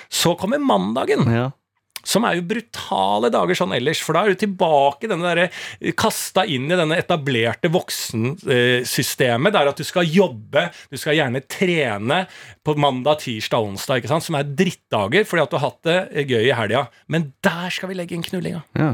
Så kommer mandagen Ja. Som er jo brutale dager sånn ellers, for da er du tilbake denne der, kasta inn i denne etablerte voksensystemet, der at du skal jobbe, du skal gjerne trene på mandag, tirsdag, onsdag, ikke sant, som er drittdager fordi at du har hatt det gøy i helga. Men der skal vi legge inn knullinga. Ja.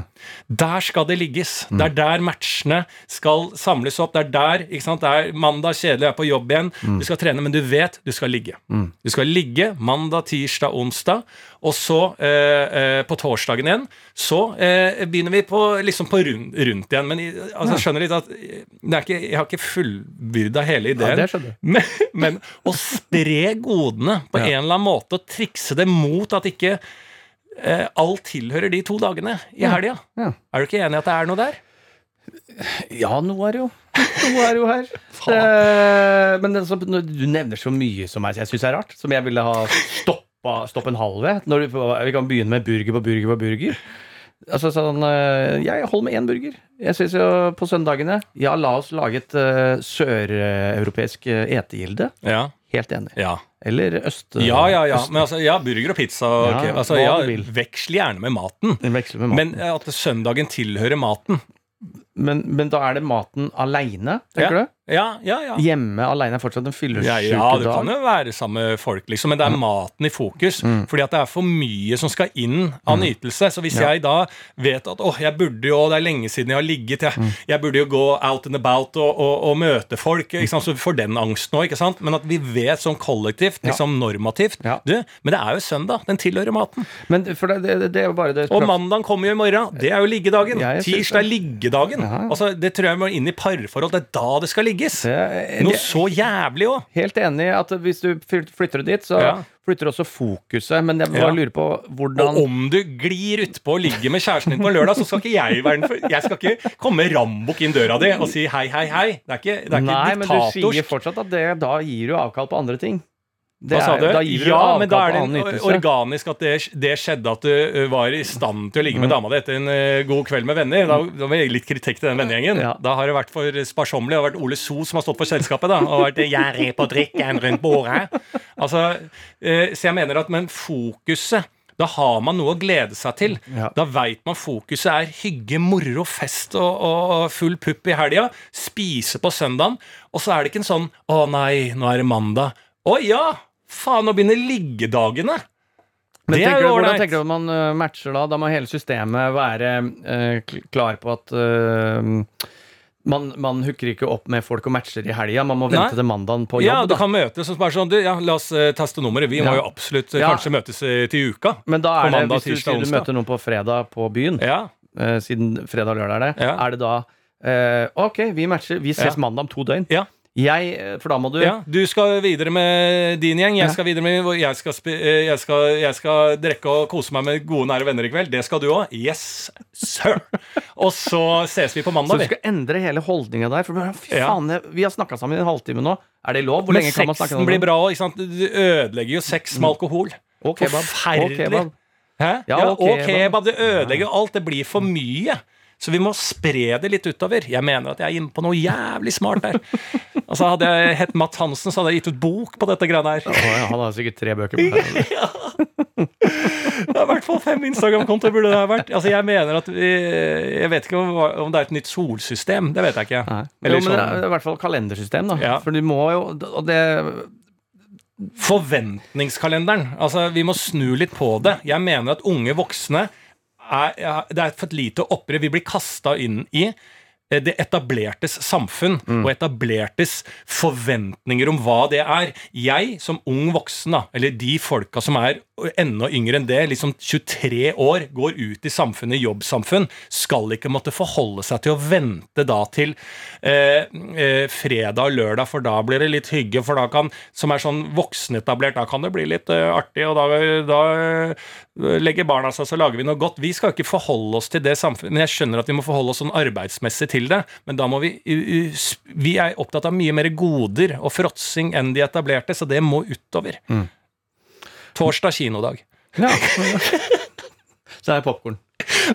Der skal det ligges. Det er der matchene skal samles opp. Det er der, ikke sant, det er mandag, kjedelig, jeg er på jobb igjen. Du skal trene, men du vet du skal ligge. Du skal ligge mandag, tirsdag, onsdag, og så eh, eh, på torsdagen igjen, så eh, begynner vi på, liksom på rund, rundt igjen. Men altså, jeg skjønner litt at eh, det ikke, jeg har ikke fullbyrda hele ideen. det skjønner jeg. Men, men å spre godene på en eller annen måte og trikse det mot at ikke eh, alt tilhører de to dagene i helga. Ja. Er du ikke enig i at det er noe der? Ja, noe er jo Noe er jo her. [LAUGHS] Det, men det, så, du nevner så mye som jeg, jeg syns er rart, som jeg ville ha stoppa stopp en halv ved. Når du, vi kan begynne med burger på burger på burger. Altså sånn eh, Jeg holder med én burger. Jeg syns jo på søndagene Ja, la oss lage et uh, søreuropeisk eh, etegilde. Ja. Helt enig. Ja. Eller øst... ja, ja, ja. øst- Men altså, ja, burger og pizza. Okay. Ja, altså, ja, veksl gjerne med maten. Med maten. Men at søndagen tilhører maten. Men, men da er det maten aleine, tenker Ja. du? Ja, ja, ja. Hjemme aleine er fortsatt en fyllesyk dag? ja, det kan jo være samme folk, liksom, men det er maten i fokus. Fordi at det er for mye som skal inn av nytelse. Så hvis Ja. jeg da vet at åh, jeg burde jo, det er lenge siden jeg har ligget, jeg, jeg burde jo gå out and about og, og, og møte folk, sant? så vi får den angsten òg, ikke sant. Men at vi vet sånn kollektivt, liksom normativt. Du, men det er jo søndag. Den tilhører maten. Men for det, det, det er jo bare det Og mandagen kommer jo i morgen. Det er jo liggedagen. Tirsdag er liggedagen. Altså, det tror jeg må inn i parforhold. Det er da det skal ligges. Det Noe så jævlig òg. Helt enig at hvis du flytter flytter dit, så Ja. flytter også fokuset. Men jeg bare lurer på Og om du glir utpå og ligger med kjæresten din på lørdag, så skal ikke jeg være den for Jeg skal ikke komme rambukk inn døra di og si hei, hei, hei. Det er ikke, det er ikke Nei, men du sier fortsatt at det, da gir du avkall på andre ting. Det Hva sa du? Da ja, men da er det organisk at det, det skjedde at du var i stand til å Mm. ligge med dama di etter en ø, god kveld med venner. Da, da må jeg gi litt kritikk til den vennegjengen. Ja. Da har det vært for sparsommelig. Det har vært Ole So som har stått for selskapet. da Og vært gjerrig på drikken rundt bordet. Altså, ø, så jeg mener at Men fokuset da har man noe å glede seg til. Ja. Da veit man fokuset er hygge, moro, fest og, og full pupp i helga. Spise på søndagen. Og så er det ikke en sånn 'Å nei, nå er det mandag'. Å ja! Faen, nå begynner liggedagene. Men det er tenker du, hvordan tenker du at man øh, matcher da? Da må hele systemet være uh, klar på at uh, man, man hooker ikke opp med folk og matcher i helga. Man må vente Nei. til mandagen på jobb. Ja, du da. kan møtes og bare sånn du, ja, La oss eh, teste nummeret. Vi må jo absolutt eh, Ja. kanskje møtes eh, til uka. Men da er det, mandag, hvis du tirsdag, du møter noen på fredag på byen, Ja, siden fredag og lørdag er det, Ja. er det da Ok, vi matcher. Vi ses Ja. mandag om to døgn. ja, Jeg, for da må du ja. Du skal videre med din gjeng. Jeg Ja. skal videre med jeg skal, eh, jeg, skal, jeg skal drikke og kose meg med gode, nære venner i kveld. Det skal du òg. Yes, sir! Og så ses vi på mandag. Så du skal endre hele holdninga der? For fy faen, jeg- vi har snakka sammen i en halvtime nå. Er det lov? Hvor Men lenge kan man snakke sexen blir bra òg. Du ødelegger jo sex med alkohol. Og kebab. Forferdelig. kebab. Hæ? Ja, Ja, og og kebab. Det ødelegger alt. Det blir for mye. Så vi må spre det litt utover. Jeg mener at jeg er inne på noe jævlig smart der. Altså Hadde jeg hett Matt Hansen, så hadde jeg gitt ut bok på dette greiene her. Ja, han har sikkert tre bøker. på det. [LAUGHS] Det er i hvert fall fem Instagram-kontoer burde det ha vært. Altså Jeg mener at vi, Jeg vet ikke om, om det er et nytt solsystem. Det vet jeg ikke. Nei. Eller jo, men det sånn- er i hvert fall kalendersystem, da. Ja. For du må jo Og det Forventningskalenderen. Altså, Vi må snu litt på det. Jeg mener at unge voksne er, Det er for et lite opprør. Vi blir kasta inn i det etablertes samfunn og etablertes forventninger om hva det er. Jeg som ung voksen, da, eller de folka som er enda yngre enn det, liksom 23 år, går ut i samfunnet, jobbsamfunn, skal ikke måtte forholde seg til å vente da til eh, eh, fredag og lørdag, for da blir det litt hygge, for da kan, som er sånn voksenetablert, da kan det bli litt eh, artig, og da, da eh, legger barna seg, så lager vi noe godt. Vi skal ikke forholde oss til det samfunnet, men jeg skjønner at vi må forholde oss sånn arbeidsmessig til det, men da må vi Vi er opptatt av mye mer goder og fråtsing enn de etablerte, så det må utover. Torsdag kinodag. Ja. [LAUGHS] Så er det popkorn.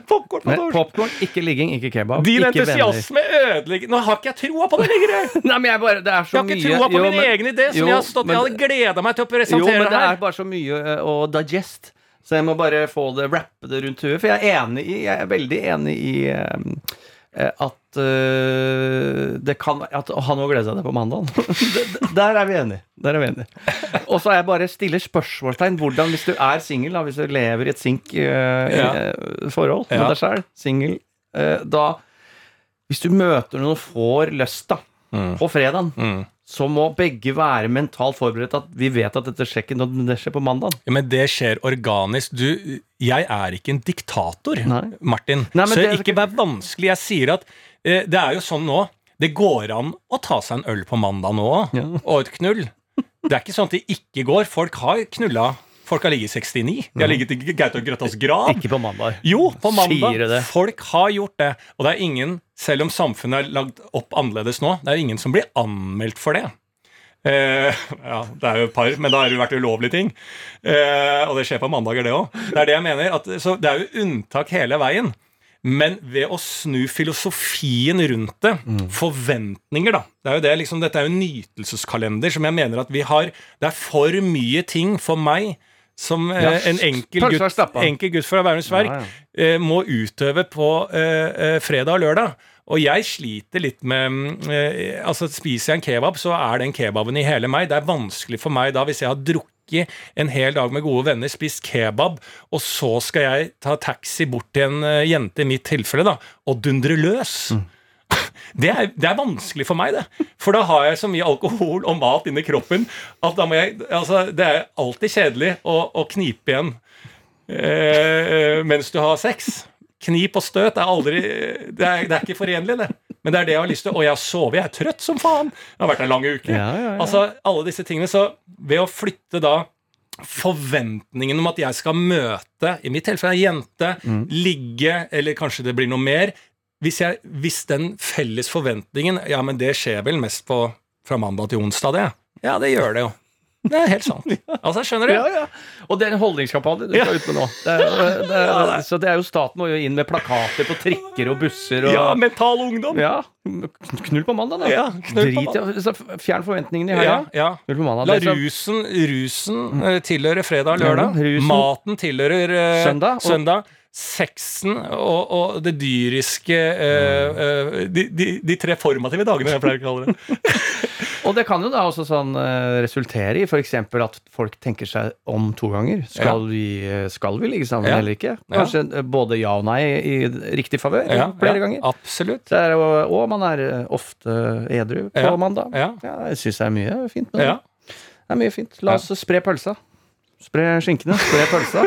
Popcorn på Men torsdag! popkorn, ikke ligging, ikke kebab. Din ikke entusiasme ødelegger Nå har ikke jeg troa på det lenger! [LAUGHS] Nei, men jeg bare, det er Jeg så har mye ikke troa på Jo, min men- egen idé, som jo, jeg har stått men- Jeg hadde gleda meg til å presentere Jo, men det det her. er bare så mye eh, å digest. Så jeg må bare få det, rappe det rundt huet. For jeg er enig i Jeg er veldig enig i eh, at uh, det kan At han må glede seg til på mandag. [LAUGHS] Der er vi enige. Der er vi enige. Og så er jeg bare stiller spørsmålstegn hvordan, hvis du er singel, hvis du lever i et sink-forhold Ja. med deg sjæl, singel, uh, da Hvis du møter noen og får lyst, da, på fredagen, Mm. så må begge være mentalt forberedt at vi vet at dette skjer ikke når det skjer på mandag. Ja, men det skjer organisk. Du, jeg er ikke en diktator, Nei. Martin. Nei, så det ikke vær vanskelig. Jeg sier at uh, det er jo sånn nå. Det går an å ta seg en øl på mandag nå òg, Ja. og et knull. Det er ikke sånn at det ikke går. Folk har knulla. Folk har ligget i 69. De har ligget i Gaute og Grøttas grav. Ikke på mandag. Jo, på mandag. Folk har gjort det. Og det er ingen, selv om samfunnet er lagd opp annerledes nå, det er ingen som blir anmeldt for det. Eh, ja, det er jo et par, men da har det vært ulovlige ting. Eh, og det skjer på mandager, det òg. Det er det jeg mener. At, så det er jo unntak hele veien. Men ved å snu filosofien rundt det, forventninger, da Det er jo det, liksom, Dette er jo en nytelseskalender som jeg mener at vi har Det er for mye ting for meg som eh, Ja, en enkel gutt, enkel gutt fra Bærums Verk Ja, ja. eh, må utøve på eh, eh, fredag og lørdag. Og jeg sliter litt med mm, eh, Altså Spiser jeg en kebab, så er den kebaben i hele meg. Det er vanskelig for meg da, hvis jeg har drukket en hel dag med gode venner, spist kebab, og så skal jeg ta taxi bort til en eh, jente, i mitt tilfelle, da, og dundre løs. [LAUGHS] Det er, det er vanskelig for meg, det. For da har jeg så mye alkohol og mat inni kroppen at da må jeg Altså, det er alltid kjedelig å, å knipe igjen eh, mens du har sex. Knip og støt er aldri Det er, det er ikke forenlig, det. Men det er det jeg har lyst til. Og jeg har sovet. Jeg er trøtt som faen. Det har vært en lang uke. Ja, ja, ja. Altså, alle disse tingene. Så ved å flytte da forventningen om at jeg skal møte, i mitt tilfelle ei jente, Mm. ligge, eller kanskje det blir noe mer hvis, jeg, hvis den felles forventningen Ja, men det skjer vel mest på fra mandag til onsdag, det? Ja, det gjør det jo. Det er helt sant. [LAUGHS] Altså, skjønner du? Ja, ja. Og det er en holdningskampanje du skal ut med nå. Det er, [LAUGHS] det er, så det er jo staten må jo inn med plakater på trikker og busser og Ja, mental ungdom. Ja, Knull på mandag, da. Ja, knull Drit så Fjern forventningene i helga. ja. Mandag. La er så- rusen, rusen eh, tilhøre fredag og lørdag. Ja, rusen. Maten tilhører uh, Søndag, og- søndag. Sexen og, og det dyriske eh, uh, de, de, de tre formative dagene, jeg pleier å kalle det. [LAUGHS] Og det kan jo da også sånn eh, resultere i f.eks. at folk tenker seg om to ganger. Skal, vi, eh, skal vi ligge sammen Ja. eller ikke? Kanskje ja. både ja og nei i riktig favør Ja, flere ja, ganger. Absolutt. Det er, jo- og man er ofte edru på Ja, mandag. ja. jeg syns det er mye fint med det. Ja. Det er mye fint. La oss spre pølsa. Spre skinkene, spre pølsa.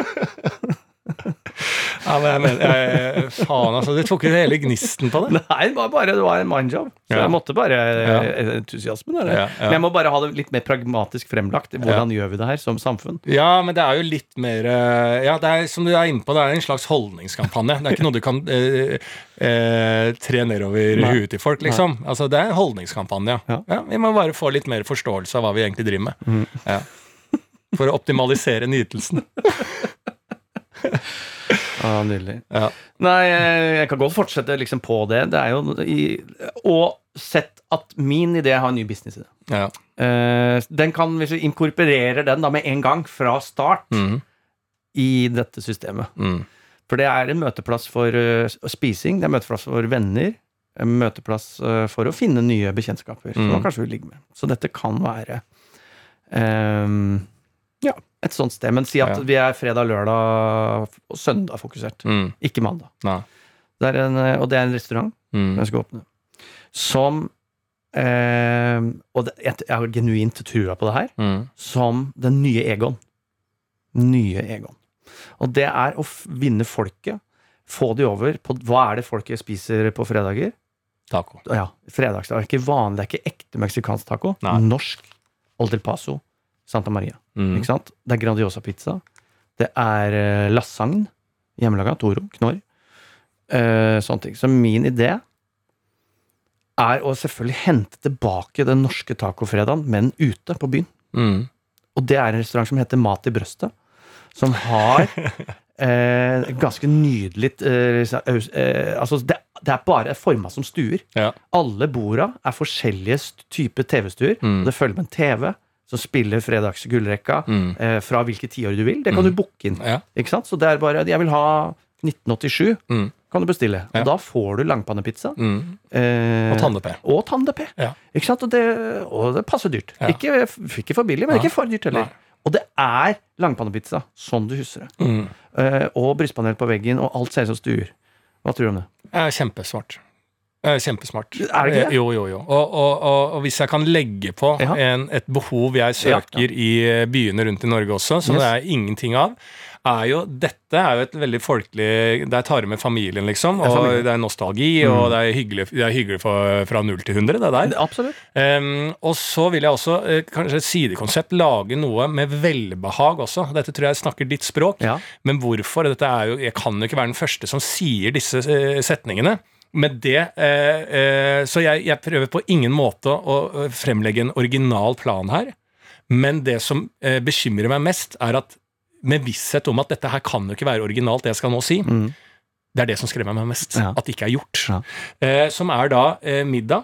[LAUGHS] Ja, men jeg mener, jeg, faen, altså. Du tok jo hele gnisten på det. [LAUGHS] Nei, det var bare det var en mindjob. Så Ja. jeg måtte bare Ja. eh, Entusiasmen. Ja. Men jeg må bare ha det litt mer pragmatisk fremlagt. Hvordan gjør vi det her som samfunn? Ja, men det er jo litt mer eh, Ja, det er som du er inne på, det er en slags holdningskampanje. Det er ikke noe du kan eh, eh, tre nedover Nei. huet til folk, liksom. Altså, det er en holdningskampanje. Ja. Ja. vi må bare få litt mer forståelse av hva vi egentlig driver med. Mm. Ja. For å optimalisere nytelsen. [LAUGHS] Ja, Nydelig. Ja. Nei, eh, jeg kan godt fortsette liksom på det. Det er jo i, Og sett at min idé har en ny businessidé. Ja. Uh, den kan, Hvis vi inkorporerer den da med en gang fra start Mm. i dette systemet Mm. For det er en møteplass for uh, spising, det er en møteplass for venner, en møteplass uh, for å finne nye bekjentskaper som Mm. man kanskje vil ligge med. Så dette kan være um, ja, et sånt sted. Men si at Ja. vi er fredag, lørdag og søndag fokusert, Mm. ikke mandag. Det er en, eh, og det er en restaurant Mm. jeg skal åpne, som eh, Og det, jeg, jeg har genuint trua på det her Mm. som den nye Egon. Nye Egon. Og det er å vinne folket. Få de over på hva er det folket spiser på fredager. Taco. Ja, fredagstaco. Ikke vanlig, det er ikke ekte meksikansk taco. Nei. Norsk. El Paso. Santa Maria. Mm. Ikke sant? Det er Grandiosa-pizza. Det er uh, lasagne. Hjemmelaga. Toro. Knorr. Uh, sånne ting. Så min idé er å selvfølgelig hente tilbake den norske tacofredagen, men ute på byen. Mm. Og det er en restaurant som heter Mat i brøstet. Som har [LAUGHS] eh, ganske nydelig eh, eh, Altså, det, det er bare forma som stuer. Ja. Alle borda er forskjellige typer TV-stuer. Mm. Det følger med en TV som spiller fredags gullrekka Mm. eh, fra hvilke tiår du vil. Det kan du booke inn. Ja. Ikke sant? Så det er bare Jeg vil ha 1987. Mm. Kan du bestille. Ja. Og da får du langpannepizza. Mm. Eh, Og Tande-P. og Tande-P. Ja. Ikke sant? Og det, og det passer dyrt. Ikke, ikke for billig, men ikke for dyrt heller. Og det er langpannepizza, sånn du husker det. Mm. Eh, og brystpanel på veggen, og alt ser ut som stuer. Hva tror du om det? Kjempesvart. Kjempesmart. Er. Det ikke det? Jo, jo, jo. Og, og, og, og hvis jeg kan legge på Ja. en, et behov jeg søker i eh, byene rundt i Norge også, som Yes. det er ingenting av, er jo Dette er jo et veldig folkelig Der tar du med familien, liksom. Det er Og familie. det er nostalgi, og det er hyggelig, det er hyggelig for, fra null til hundre, det der. Absolutt. Ehm, og så vil jeg også, eh, kanskje et sidekonsept, lage noe med velbehag også. Dette tror jeg snakker ditt språk. Ja. Men hvorfor? Dette er jo, jeg kan jo ikke være den første som sier disse eh, setningene. Men det, eh, eh, Så jeg, jeg prøver på ingen måte å fremlegge en original plan her. Men det som eh, bekymrer meg mest, er at med visshet om at dette her kan jo ikke være originalt, det jeg skal nå si, Mm. Det er det som skremmer meg mest. Ja. At det ikke er gjort. Ja. Eh, som er da eh, middag.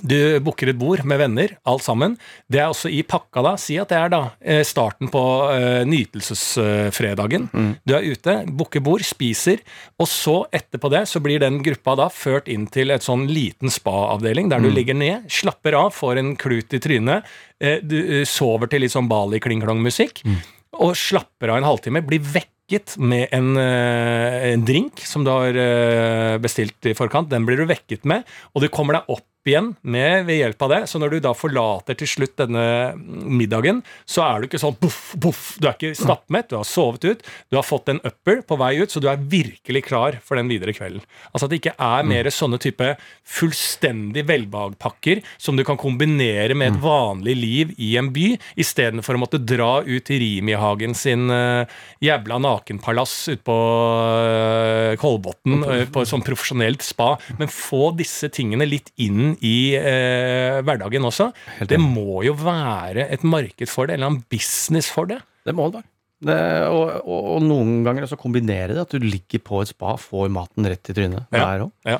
Du booker et bord med venner, alt sammen. Det er også i pakka da. Si at det er da eh, starten på uh, nytelsesfredagen. Mm. Du er ute, booker bord, spiser, og så etterpå det så blir den gruppa da ført inn til et sånn liten spa-avdeling der du Mm. ligger ned, slapper av, får en klut i trynet, uh, du uh, sover til litt sånn Bali-kling-klong-musikk, Mm. og slapper av en halvtime, blir vekket med en, en drink som du har bestilt i forkant. Den blir du vekket med, og du kommer deg opp igjen med, ved hjelp av det. Så når du da forlater til slutt denne middagen, så er du ikke sånn boff, boff. Du er ikke stappmett, du har sovet ut, du har fått en upper på vei ut, så du er virkelig klar for den videre kvelden. Altså at det ikke er mer sånne type fullstendig velbehagpakker som du kan kombinere med et vanlig liv i en by, istedenfor å måtte dra ut til Rimi-hagen sin uh, jævla nakenpalass ute på uh, Kolbotn uh, på et sånn profesjonelt spa. Men få disse tingene litt inn i eh, hverdagen også. Det må jo være et marked for det, eller en business for det. Det må det være. Det, og, og, og noen ganger også kombinere det, at du ligger på et spa, får maten rett i trynet. Ja. Der òg. Ja.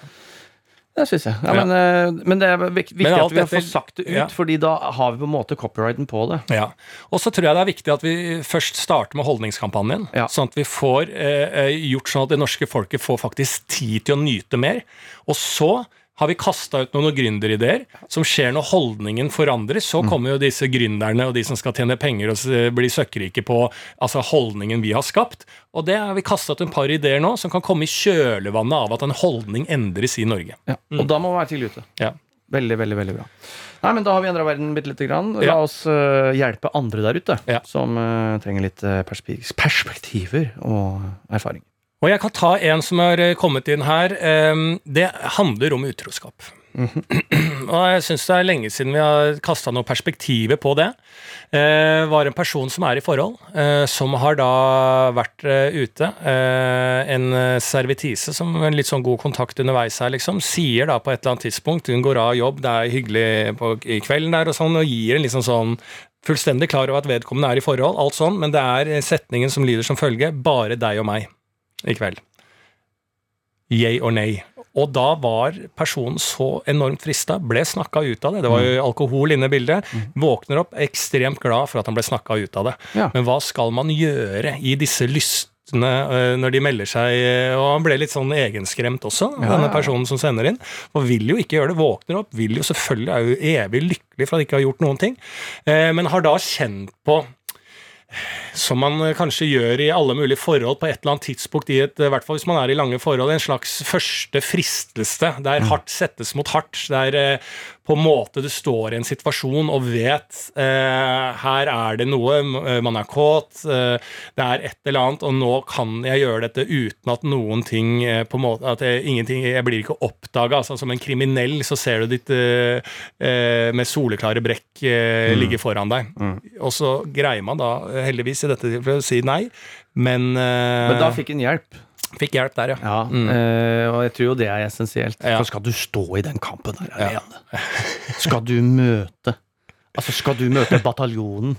Det syns jeg. Ja, Ja. Men, eh, men det er viktig at vi har dette- fått sagt det ut, ja. fordi da har vi på en måte copyrighten på det. Ja. Og så tror jeg det er viktig at vi først starter med holdningskampanjen. Ja. Sånn at vi får eh, eh, gjort sånn at det norske folket får faktisk tid til å nyte mer. Og så har vi kasta ut noen gründerideer som skjer når holdningen forandres. Så kommer jo disse gründerne og de som skal tjene penger og bli søkkrike på altså holdningen vi har skapt. Og det har vi kasta ut en par ideer nå som kan komme i kjølvannet av at en holdning endres i Norge. Ja. Og da må vi være tidlig ute. Ja. Veldig, veldig veldig bra. Nei, men Da har vi endra verden bitte lite grann. La oss uh, hjelpe andre der ute Ja. som uh, trenger litt uh, perspektiver og erfaring. Og jeg kan ta en som har eh, kommet inn her. Det handler om utroskap. og jeg syns det er lenge siden vi har kasta noe perspektiver på det. Eh, var en person som er i forhold, eh, som har da vært eh, ute. Eh, en eh, servitise som en litt sånn god kontakt underveis her, liksom, sier da på et eller annet tidspunkt Hun går av jobb, det er hyggelig på, i kvelden der og sånn, og gir en liksom sånn Fullstendig klar over at vedkommende er i forhold, alt sånn, men det er setningen som lyder som følge Bare deg og meg i kveld. Yay or nay. Og da var personen så enormt frista, ble snakka ut av det. Det var jo alkohol inne i bildet. Våkner opp ekstremt glad for at han ble snakka ut av det. Ja. Men hva skal man gjøre i disse lystne øh, når de melder seg øh, Og han ble litt sånn egenskremt også, Ja, denne ja. personen som sender inn. Og vil jo ikke gjøre det. Våkner opp, vil jo selvfølgelig, er jo evig lykkelig for at de ikke har gjort noen ting. Eh, Men har da kjent på som man eh, kanskje gjør i alle mulige forhold på et eller annet tidspunkt, i et, i hvert fall hvis man er i lange forhold, en slags første fristelse der hardt settes mot hardt. Der eh, på en måte du står i en situasjon og vet eh, her er det noe, eh, man er kåt, eh, det er et eller annet, og nå kan jeg gjøre dette uten at noen ting eh, på en måte, at jeg, ingenting, jeg blir ikke oppdaga. Altså, som en kriminell så ser du ditt eh, eh, med soleklare brekk eh, ligge foran deg. Og så greier man da heldigvis i dette tilfellet å si nei, men, Men da fikk hun hjelp. Fikk hjelp der, ja. Ja, eh, og jeg tror jo det er essensielt. Ja. For skal du stå i den kampen der alene? Skal du møte Altså, skal du møte bataljonen?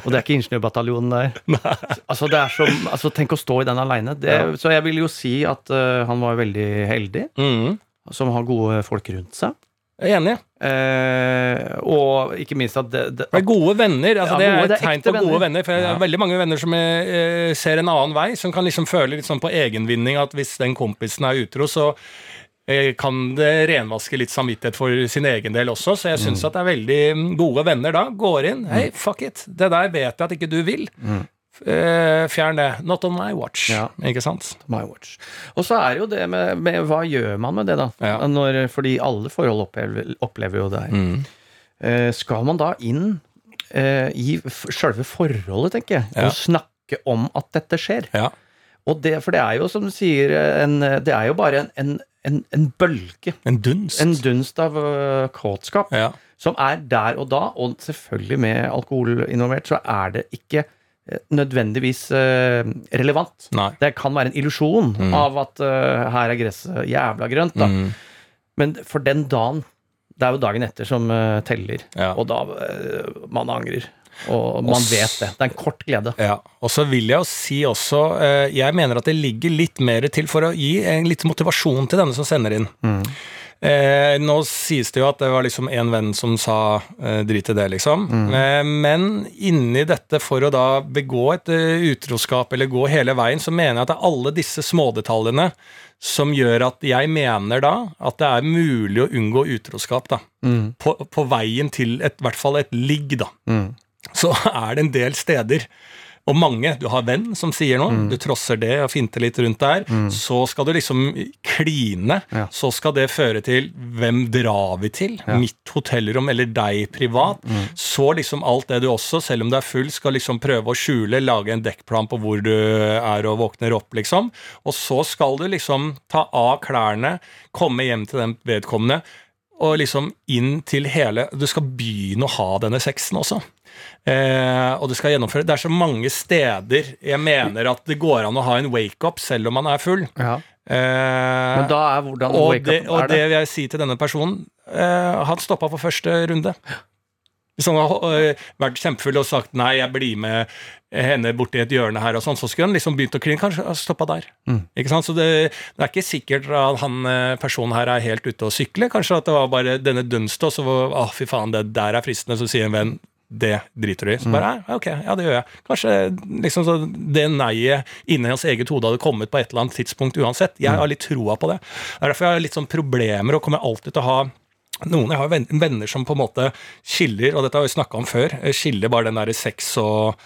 Og det er ikke ingeniørbataljonen der. [LAUGHS] Altså, er som, altså, tenk å stå i den aleine. Så jeg vil jo si at uh, han var veldig heldig, mm. som har gode folk rundt seg. Jeg er enig. Eh, og ikke minst at det, det er gode venner. altså Ja, Det er et tegn på gode venner. venner. For jeg har veldig mange venner som eh, ser en annen vei, som kan liksom føle litt sånn på egenvinning at hvis den kompisen er utro, så eh, kan det renvaske litt samvittighet for sin egen del også. Så jeg Mm. at det er veldig gode venner da. Går inn. Hei, fuck it. Det der vet jeg at ikke du vil. Eh, fjern det. Not on my watch. Ja. Ikke sant? My watch. Og så er jo det med, med hva gjør man med det, da? Ja. Når, fordi alle forhold opplever, opplever jo det her. Mm. Eh, skal man da inn eh, i sjølve forholdet, tenker jeg, Ja. og snakke om at dette skjer? Ja. Og det, for det er jo, som du sier, en, det er jo bare en, en, en, en bølge. En dunst. En dunst av uh, kåtskap som er der og da, og selvfølgelig med alkohol involvert, så er det ikke eh, nødvendigvis eh, relevant. Nei. Det kan være en illusjon av at eh, her er gresset jævla grønt, da. Mm. Men for den dagen Det er jo dagen etter som eh, teller, Ja. og da man angrer. Og man vet det. Det er en kort glede. Ja, og så vil jeg jo si også Jeg mener at det ligger litt mer til for å gi en litt motivasjon til denne som sender inn. Eh, nå sies det jo at det var liksom en venn som sa eh, drit i det, liksom. Eh, men inni dette, for å da begå et eh, utroskap eller gå hele veien, så mener jeg at det er alle disse smådetaljene som gjør at jeg mener da at det er mulig å unngå utroskap, da. På, på veien til et, i hvert fall et ligg, da så er det en del steder og mange. Du har venn som sier noe, du trosser det og finter litt rundt der. Så skal du liksom kline. Ja. Så skal det føre til hvem drar vi til? Mitt hotellrom eller deg privat? Så liksom alt det du også, selv om du er full, skal liksom prøve å skjule, lage en dekkplan på hvor du er og våkner opp, liksom. Og så skal du liksom ta av klærne, komme hjem til den vedkommende. Og liksom inn til hele Du skal begynne å ha denne sexen også. Eh, og du skal gjennomføre Det er så mange steder jeg mener at det går an å ha en wake-up selv om man er full. Ja. Eh, Men da er hvordan og, wake-up det, og er det det? vil jeg si til denne personen eh, Han stoppa på første runde. Hvis han hadde eh, vært kjempefull og sagt nei, jeg blir med henne borti et hjørne her, og sånn, så skulle han liksom begynt å kline. Kanskje stoppa der. Mm. Ikke sant? Så det, det er ikke sikkert at han eh, personen her er helt ute å sykle. Kanskje at det var bare denne dunsten, og så var Å, fy faen, det der er fristende. Så sier en venn det driter du i. Mm. Så bare, «Ja, ok, ja, det gjør jeg. Kanskje liksom så det neiet inni hans eget hode hadde kommet på et eller annet tidspunkt uansett. Jeg Mm. har litt troa på det. Det er derfor jeg har litt sånn problemer og kommer alltid til å ha noen, Jeg har venn- venner som på en måte skiller, og dette har vi snakka om før, eh, skiller bare den derre sex og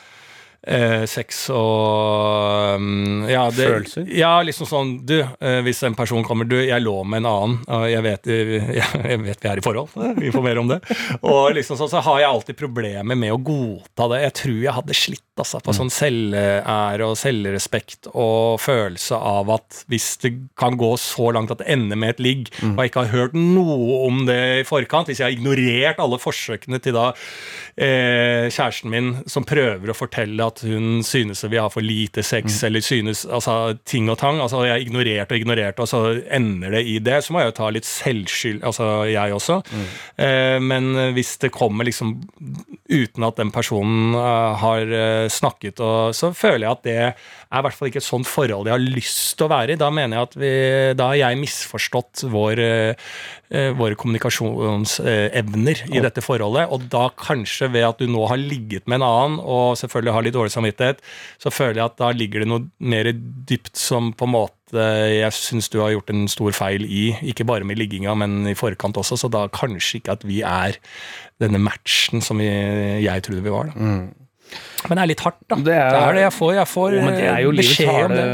eh, sex og um, ja, det, Følelser? Ja, liksom sånn Du, eh, hvis en person kommer Du, jeg lå med en annen, og jeg vet, jeg, [LAUGHS] jeg vet vi er i forhold. Vi får mer om det. Og liksom sånn, så har jeg alltid problemer med å godta det. Jeg tror jeg hadde slitt altså, på sånn selvære og selvrespekt og følelse av at hvis det kan gå så langt at det ender med et ligg, og jeg ikke har hørt noe om det i forkant, hvis jeg har ignorert alle forsøkene til da eh, kjæresten min som prøver å fortelle at hun synes vi har for lite sex, eller synes altså, ting og tang, altså jeg har ignorert og ignorert, og så ender det i det, så må jeg jo ta litt selvskyld, altså jeg også. Eh, men hvis det kommer liksom uten at den personen uh, har uh, snakket, og, så føler jeg at det er i hvert fall ikke et sånt forhold jeg har lyst til å være i. Da mener jeg at vi, da har jeg misforstått vår, eh, våre kommunikasjonsevner i dette forholdet. Og da kanskje ved at du nå har ligget med en annen, og selvfølgelig har litt dårlig samvittighet, så føler jeg at da ligger det noe mer dypt som på en måte jeg syns du har gjort en stor feil i. Ikke bare med ligginga, men i forkant også. Så da kanskje ikke at vi er denne matchen som vi, jeg trodde vi var. Da. Men det er litt hardt, da. Det er- det jeg får. Jeg får Jo, men det er jo eh, beskjed om det.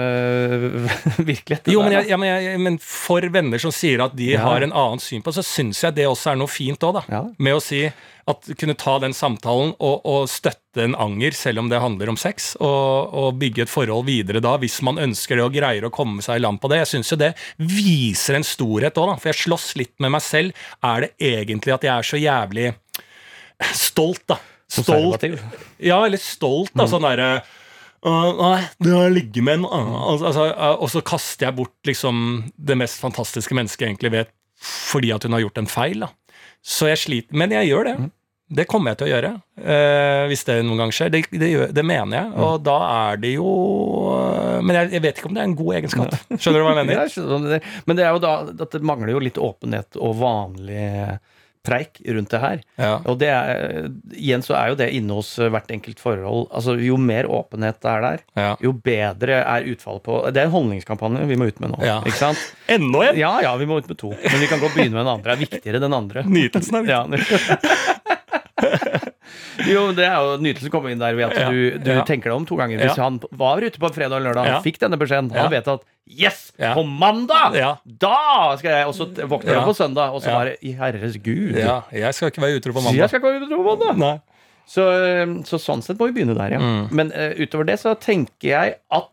[LAUGHS] virkelighet. det Jo, men, jeg, ja, men, jeg, men for venner som sier at de Ja. har en annen syn på det, så syns jeg det også er noe fint òg, da. Ja. Med å si at kunne ta den samtalen og, og støtte en anger, selv om det handler om sex, og, og bygge et forhold videre da, hvis man ønsker det og greier å komme seg i land på det. Jeg syns jo det viser en storhet òg, da. For jeg slåss litt med meg selv. Er det egentlig at jeg er så jævlig stolt, da? Stolt ja, eller stolt, da. Sånn derre Uh, Nei, du har ligget med en annen altså, uh, Og så kaster jeg bort liksom det mest fantastiske mennesket jeg egentlig vet, fordi at hun har gjort en feil. da. Så jeg sliter. Men jeg gjør det. Det kommer jeg til å gjøre, Uh, hvis det noen gang skjer. Det, det, det mener jeg, og da er det jo øh, Men jeg, jeg vet ikke om det er en god egenskap. Skjønner du hva jeg [LAUGHS] mener? Jeg det. Men det er jo da det mangler jo litt åpenhet og vanlig preik rundt det her. Ja. Og det er, igjen så er jo det inne hos hvert enkelt forhold. Altså Jo mer åpenhet det er der, Ja. jo bedre er utfallet på Det er en holdningskampanje vi må ut med nå. Ja. Ikke sant? [LAUGHS] Enda en! Ja, ja, vi må ut med to. Men vi kan godt begynne med den andre. Det er viktigere den andre. Nytelsen er viktig. [LAUGHS] Ja. [LAUGHS] jo, det er jo nytelse å komme inn der ved at Ja, du, du ja. tenker deg om to ganger. Hvis Ja. han var ute på fredag eller lørdag, Ja. han fikk denne beskjeden, Ja. han vet at Yes! Ja. På mandag! Ja. Da skal jeg Og så våkner Ja. han på søndag, og så Ja. bare I herres gud. Ja, jeg skal ikke være utro på Så jeg skal ikke være utro på mandag. Så, så sånn sett må vi begynne der, ja. Mm. Men uh, utover det så tenker jeg at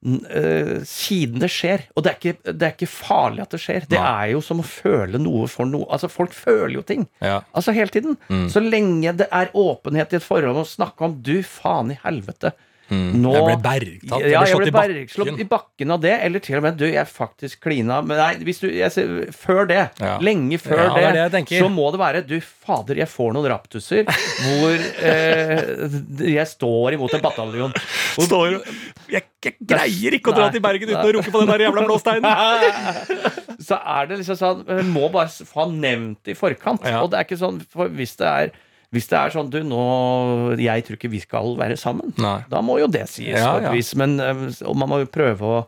siden det skjer Og det er, ikke, det er ikke farlig at det skjer. Det Nei. er jo som å føle noe for noe. Altså, folk føler jo ting. Ja. Altså hele tiden. Mm. Så lenge det er åpenhet i et forhold å snakke om Du, faen i helvete. Nå, Jeg ble bergtatt. Ja, ble jeg ble i bakken. bergslått i bakken av det, eller til og med du, jeg faktisk klina Men nei, hvis du, ser, før det, Ja. lenge før Ja, det det det, så må det være Du, fader, jeg får noen raptuser hvor eh, jeg står imot en bataljon. Og- Står jeg, jeg greier ikke å dra Nei. til Bergen uten å runke på den der jævla blåsteinen! [LAUGHS] så er det liksom sånn må bare få nevnt i forkant. Og det er ikke sånn for hvis det er hvis det er sånn du, nå Jeg tror ikke vi skal være sammen. Nei. Da må jo det sies Ja, på et ja. vis. Men eh, man må jo prøve å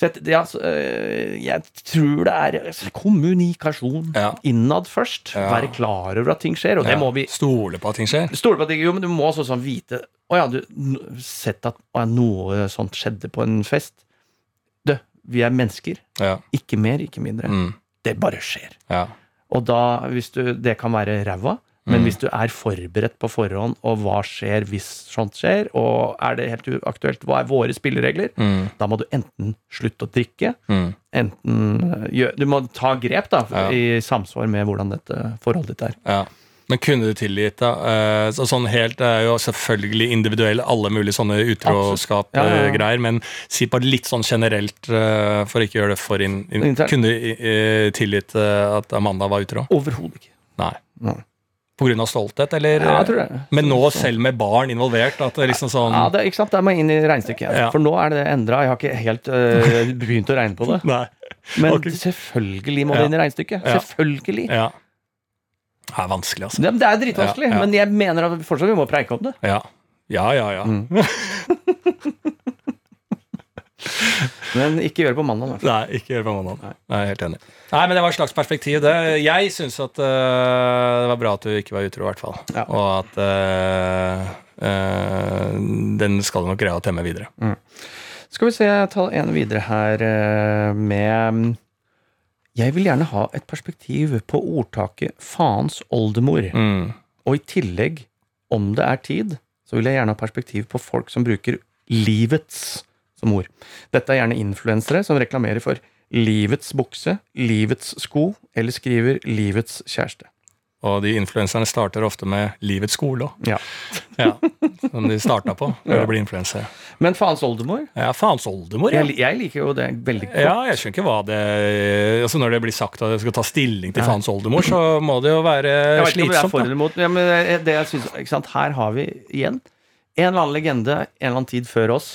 sette, ja, eh, Jeg tror det er altså, kommunikasjon Ja. innad først. Ja. Være klar over at ting skjer. Og det må vi Stole på at ting skjer. stole på. at ting, Jo, men du må også sånn vite Å ja, du sett at noe sånt skjedde på en fest. Du, vi er mennesker. Ja. Ikke mer, ikke mindre. Mm. Det bare skjer. ja. Og da, hvis du, det kan være ræva, men Mm. hvis du er forberedt på forhånd, og hva skjer hvis sånt skjer, og er det helt uaktuelt, hva er våre spilleregler, Mm. da må du enten slutte å drikke, Mm. enten eh, Du må ta grep, da, Ja. i samsvar med hvordan dette forholdet ditt er. Ja. Men kunne du tilgitt, da? Eh, så sånn helt, Det er jo selvfølgelig individuell, alle mulige sånne Ja, ja, ja. utroskap-greier. Men si bare litt sånn generelt, for for ikke å gjøre det for inn... inn kunne du eh, tilgitt eh, at Amanda var utro? Overhodet ikke. Nei. Nei. Av stolthet, eller? Ja, jeg tror det. Men nå, selv med barn involvert, at det er liksom sånn Ja, det, ikke sant? Det må inn i regnestykket. Ja. For nå er det endra. Jeg har ikke helt eh, begynt å regne på det. [LAUGHS] Nei. Men okay. selvfølgelig må det inn i regnestykket. Ja. Selvfølgelig. Ja. Det er vanskelig, altså. Det, det er dritvanskelig, men jeg mener at vi fortsatt vi må preike om det. Ja. Ja, ja, ja. Mm. [LAUGHS] Men ikke gjør det på mandag. da. Nei, ikke gjør det på mandag. Nei. helt enig. Nei, men det var et slags perspektiv, det. Jeg syns at uh, det var bra at du ikke var utro, i hvert fall. Ja. Og at uh, uh, den skal du nok greie å temme videre. Skal vi se, jeg tar en videre her med Jeg vil gjerne ha et perspektiv på ordtaket 'faens oldemor'. Mm. Og i tillegg, om det er tid, så vil jeg gjerne ha perspektiv på folk som bruker 'livets' som ord. Dette er gjerne influensere som reklamerer for livets bukse, livets sko, eller skriver livets kjæreste. Og de influenserne starter ofte med livets skole òg. Ja. [LAUGHS] Ja. Som de starta på når ja. de bli influensere. Men faens oldemor? Ja, faens oldemor, ja. Jeg, jeg liker jo det veldig godt. Ja, jeg skjønner ikke hva det Altså Når det blir sagt at jeg skal ta stilling til faens oldemor, så må det jo være Jeg vet ikke om jeg er slitsomt. for eller imot, ja, men det jeg synes, ikke sant? Her har vi igjen en eller annen legende en eller annen tid før oss,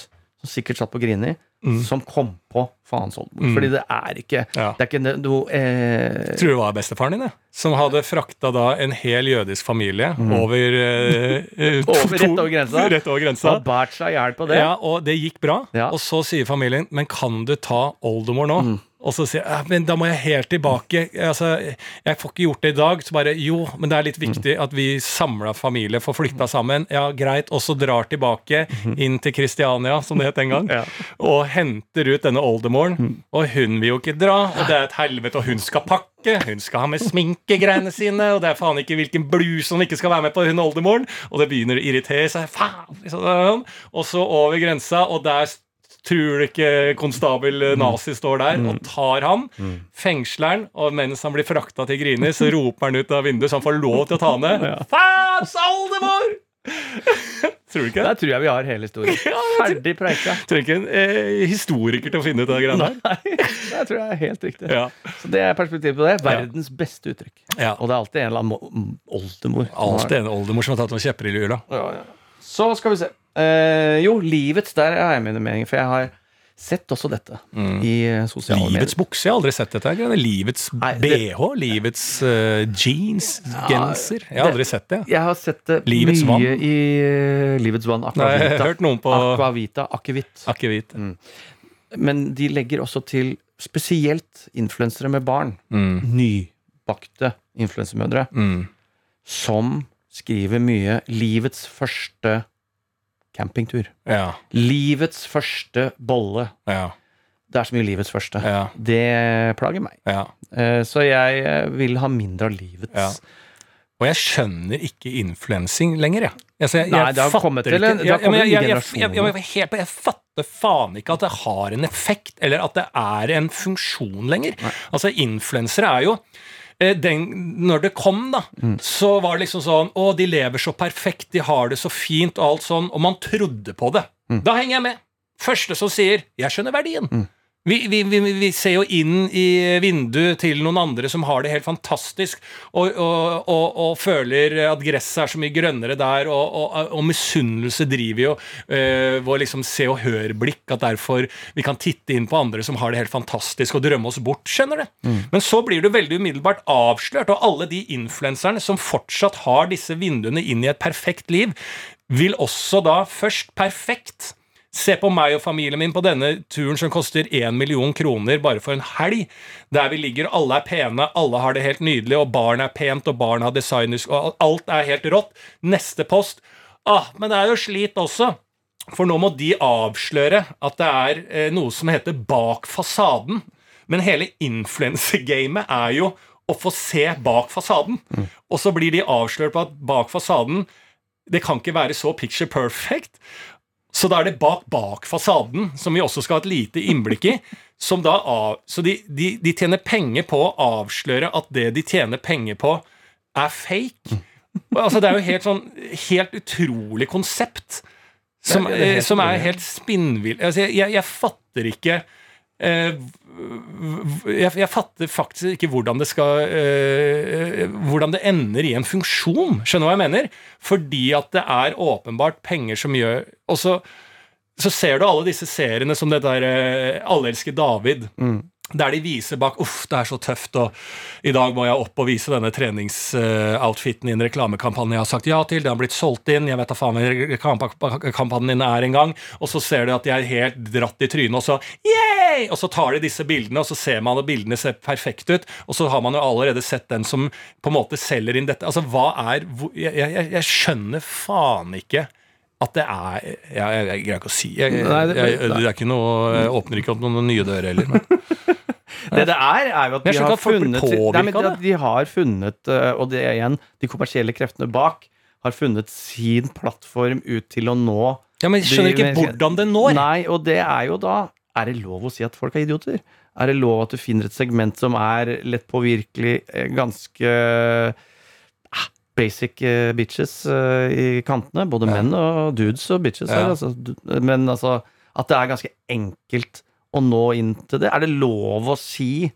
som sikkert satt på Grini, som kom på faens oldemor. Fordi det er ikke Mm. Ja. Det er ikke noe eh, Tror du det var bestefaren din, jeg? Som hadde frakta da en hel jødisk familie over, eh, eh, Mm. [LAUGHS] Over- rett over grensa? [LAUGHS] Rett over grensa. Og båret seg i hjel på det. Ja, og det gikk bra. Ja. Og så sier familien Men kan du ta oldemor nå? Og så sier jeg men da må jeg helt tilbake. Altså, jeg får ikke gjort det i dag. Så bare jo, men det er litt viktig at vi samla familie får flytta sammen. Ja, greit. Og så drar tilbake inn til Kristiania, som det het en gang, Mhm. Ja. og henter ut denne oldemoren. Og hun vil jo ikke dra, og det er et helvete, og hun skal pakke. Hun skal ha med sminkegreiene sine, og det er faen ikke hvilken bluse hun ikke skal være med på, hun oldemoren. Og det begynner å irritere seg. Faen! Liksom. Og så over grensa, og der tror du ikke konstabel eh, nazi står der og tar han, fengsler han, og mens han blir frakta til Grini, så roper han ut av vinduet, så han får lov til å ta ned. [LAUGHS] Faens oldemor! [LAUGHS] tror du ikke? Der tror jeg vi har hele historien. [LAUGHS] Ferdig preika. Trenger ikke en eh, historiker til å finne ut av det greiene der. Nei, det tror jeg er helt riktig. Ja. Så det er perspektivet på det. Verdens beste uttrykk. Ja. Og det er alltid en eller annen oldemor. Alltid en oldemor som har tatt noen kjepper i hjula. Ja, ja. Så skal vi se. Eh, jo, livets. Der er jeg med meningen, for jeg har sett også dette i eh, sosiale medier. Livets bukse, jeg har aldri sett dette. Det Livets Nei, det- bh, livets uh, jeans, genser. Jeg har aldri sett det. Jeg har sett det Livets mye vann. i uh, Livets vann. Nei, jeg har hørt noen på Akvavita, akevitt. akevitt. Men de legger også til spesielt influensere med barn. Mm. Nybakte influensermødre. Mm. Som skriver mye 'livets første campingtur'. Ja, Livets første bolle. ja, Det er så mye livets første. ja, Det plager meg. ja. Eh, Så jeg eh, vil ha mindre av livets. Ja. Og jeg skjønner ikke influensing lenger, jeg. Altså, jeg, Nei, jeg det har kommet til en- jeg- jeg- fatter faen ikke at det har en effekt, eller at det er en funksjon lenger. Altså, influensere er jo den, når det kom, da, så var det liksom sånn Å, de lever så perfekt, de har det så fint, og alt sånn. Og man trodde på det. Da henger jeg med. Første som sier 'jeg skjønner verdien'. Vi, vi, vi, vi ser jo inn i vinduet til noen andre som har det helt fantastisk, og, og, og, og føler at gresset er så mye grønnere der, og, misunnelse driver jo øh, vår liksom se og hør-blikk, at derfor vi kan titte inn på andre som har det helt fantastisk, og drømme oss bort, skjønner du? Men så blir du veldig umiddelbart avslørt, og alle de influenserne som fortsatt har disse vinduene inn i et perfekt liv, vil også da først perfekt Se på meg og familien min på denne turen som koster 1 million kroner bare for en helg. Der vi ligger, alle er pene, alle har det helt nydelig, og barn er pent, og barn har designers, og alt er helt rått. Neste post. Ah, men det er jo slit også. For nå må de avsløre at det er eh, noe som heter bak fasaden. Men hele influensegamet er jo å få se bak fasaden. Og så blir de avslørt på at bak fasaden det kan ikke være så picture perfect. Så da er det bak bak fasaden, som vi også skal ha et lite innblikk i. Som da av, så de, de, de tjener penger på å avsløre at det de tjener penger på, er fake. Altså, det er jo helt sånn helt utrolig konsept. Som, som er helt spinnvill. Altså, jeg, jeg, fatter ikke eh, jeg, jeg fatter faktisk ikke hvordan det skal eh, Hvordan det ender i en funksjon. Skjønner du hva jeg mener? Fordi at det er åpenbart penger som gjør Og så, så ser du alle disse seriene som det der eh, Alle elsker David. Der de viser bak Uff, det er så tøft, og i dag må jeg opp og vise denne treningsoutfiten i en reklamekampanje jeg har sagt ja til. det har blitt solgt inn. Jeg vet da faen hva reklamekampanjen din er engang. Og så ser du at de er helt dratt i trynet, og så yay! Og så tar de disse bildene, og så ser man at bildene ser perfekte ut. Og så har man jo allerede sett den som på en måte selger inn dette. Altså, hva er Jeg, jeg, jeg skjønner faen ikke at det er Jeg, greier ikke å si. Jeg, jeg, jeg, det er ikke noe jeg Åpner ikke opp noen nye dører heller. Men. [LAUGHS] Det det er, er jo at de har funnet Nei, men at De har funnet, eh, og det er igjen de kommersielle kreftene bak, har funnet sin plattform ut til å nå Ja, men jeg skjønner ikke hvordan det når. Nei, og det er jo da Er det lov å si at folk er idioter? Er det lov at du finner et segment som er lett påvirkelig, eh, ganske ah, basic eh, bitches eh, i kantene? Både menn og dudes og bitches. Ja. Her, altså, men altså at det er ganske enkelt å nå inn til det. Er det lov å si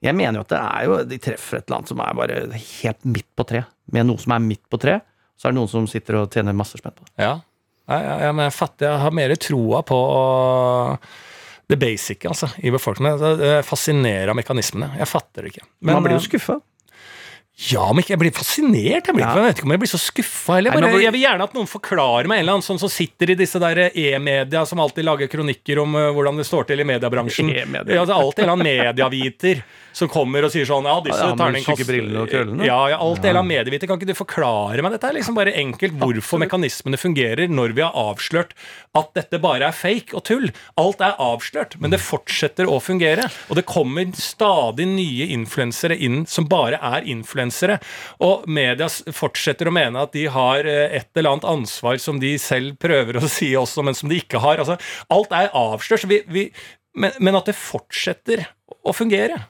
Jeg mener jo at det er jo De treffer et eller annet som er bare helt midt på tre. Med noe som er midt på tre, så er det noen som sitter og tjener masse spenn på det. Ja. Ja, ja, men jeg fatter, jeg har mer troa på det basic altså, i befolkningen. Det det fascinerer mekanismene. Jeg fatter det ikke. Men, Man blir jo eh, skuffa. Ja, men jeg blir fascinert. Jeg, blir, Ja. jeg vet ikke om jeg blir så skuffa heller. Bare, Jeg vil gjerne at noen forklarer meg, en eller annen sånn som sitter i disse der e-media, som alltid lager kronikker om uh, hvordan det står til i mediebransjen. E-media. Ja, det er alltid en eller annen medieviter som kommer og sier sånn Ja, disse Ja, terningkast brillene og krøllene. Ja, ja, alt annen medieviter. Kan ikke du forklare meg dette? er liksom bare enkelt hvorfor mekanismene fungerer når vi har avslørt at dette bare er fake og tull. Alt er avslørt, men det fortsetter å fungere. Og det kommer stadig nye influensere inn som bare er influensere. Og media fortsetter å mene at de har eh, et eller annet ansvar som de selv prøver å [LAUGHS] si også, men som de ikke har. Altså, alt er avslørt. Vi, vi, men, men at det fortsetter å fungere.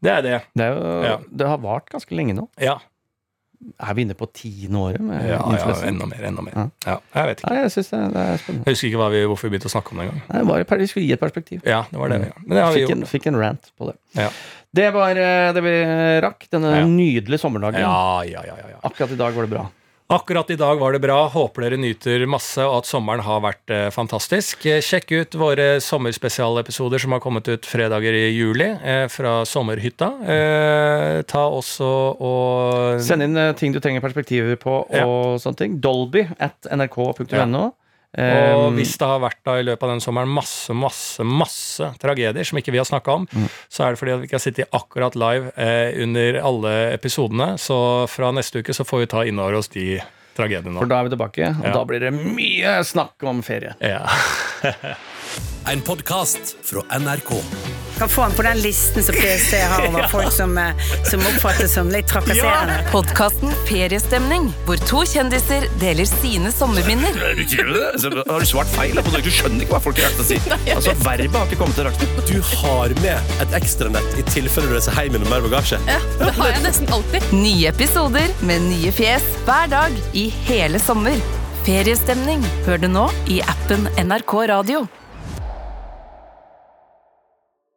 Det er det. Det, er jo, Ja. det har vart ganske lenge nå. Ja. Er vi inne på tiende året med Ja, ja, enda mer. enda mer Ja. ja, Jeg vet ikke. Nei, jeg det, det er spennende. Jeg husker ikke vi, hvorfor vi begynte å snakke om det engang. Vi skulle gi et perspektiv. Ja, det var det. Men det Fikk en, fikk en rant på det. Ja. Det var eh, det vi rakk denne Ja. nydelige sommerdagen. Ja, ja, ja, ja, ja. Akkurat i dag var det bra. Akkurat i dag var det bra. Håper dere nyter masse, og at sommeren har vært eh, fantastisk. Eh, Sjekk ut våre sommerspesialepisoder som har kommet ut fredager i juli eh, fra sommerhytta. Eh, ta også og Send inn eh, ting du trenger perspektiver på og Ja. sånne ting. Dolby at nrk.no. Og Um, hvis det har vært da i løpet av den sommeren masse, masse, masse tragedier som ikke vi har snakka om, Mm. så er det fordi at vi ikke har sittet akkurat live eh, under alle episodene. Så fra neste uke så får vi ta inn over oss de tragediene for da er vi tilbake, og Ja. da blir det mye snakk om ferie. Ja. [LAUGHS] En podkast fra NRK. Kan få den på den listen som PST har over [LAUGHS] folk som, eh, som oppfattes som litt trakasserende. Podkasten Feriestemning, hvor to kjendiser deler sine sommerminner. Altså, Har du svart feil? Du skjønner ikke hva folk har å si. [LAUGHS] Altså, Verbet har ikke kommet til rakten. Du har med et ekstranett i tilfelle du reiser hjem med mer bagasje. Ja, Det har jeg nesten alltid. Nye episoder med nye fjes hver dag i hele sommer. Feriestemning hør du nå i appen NRK Radio.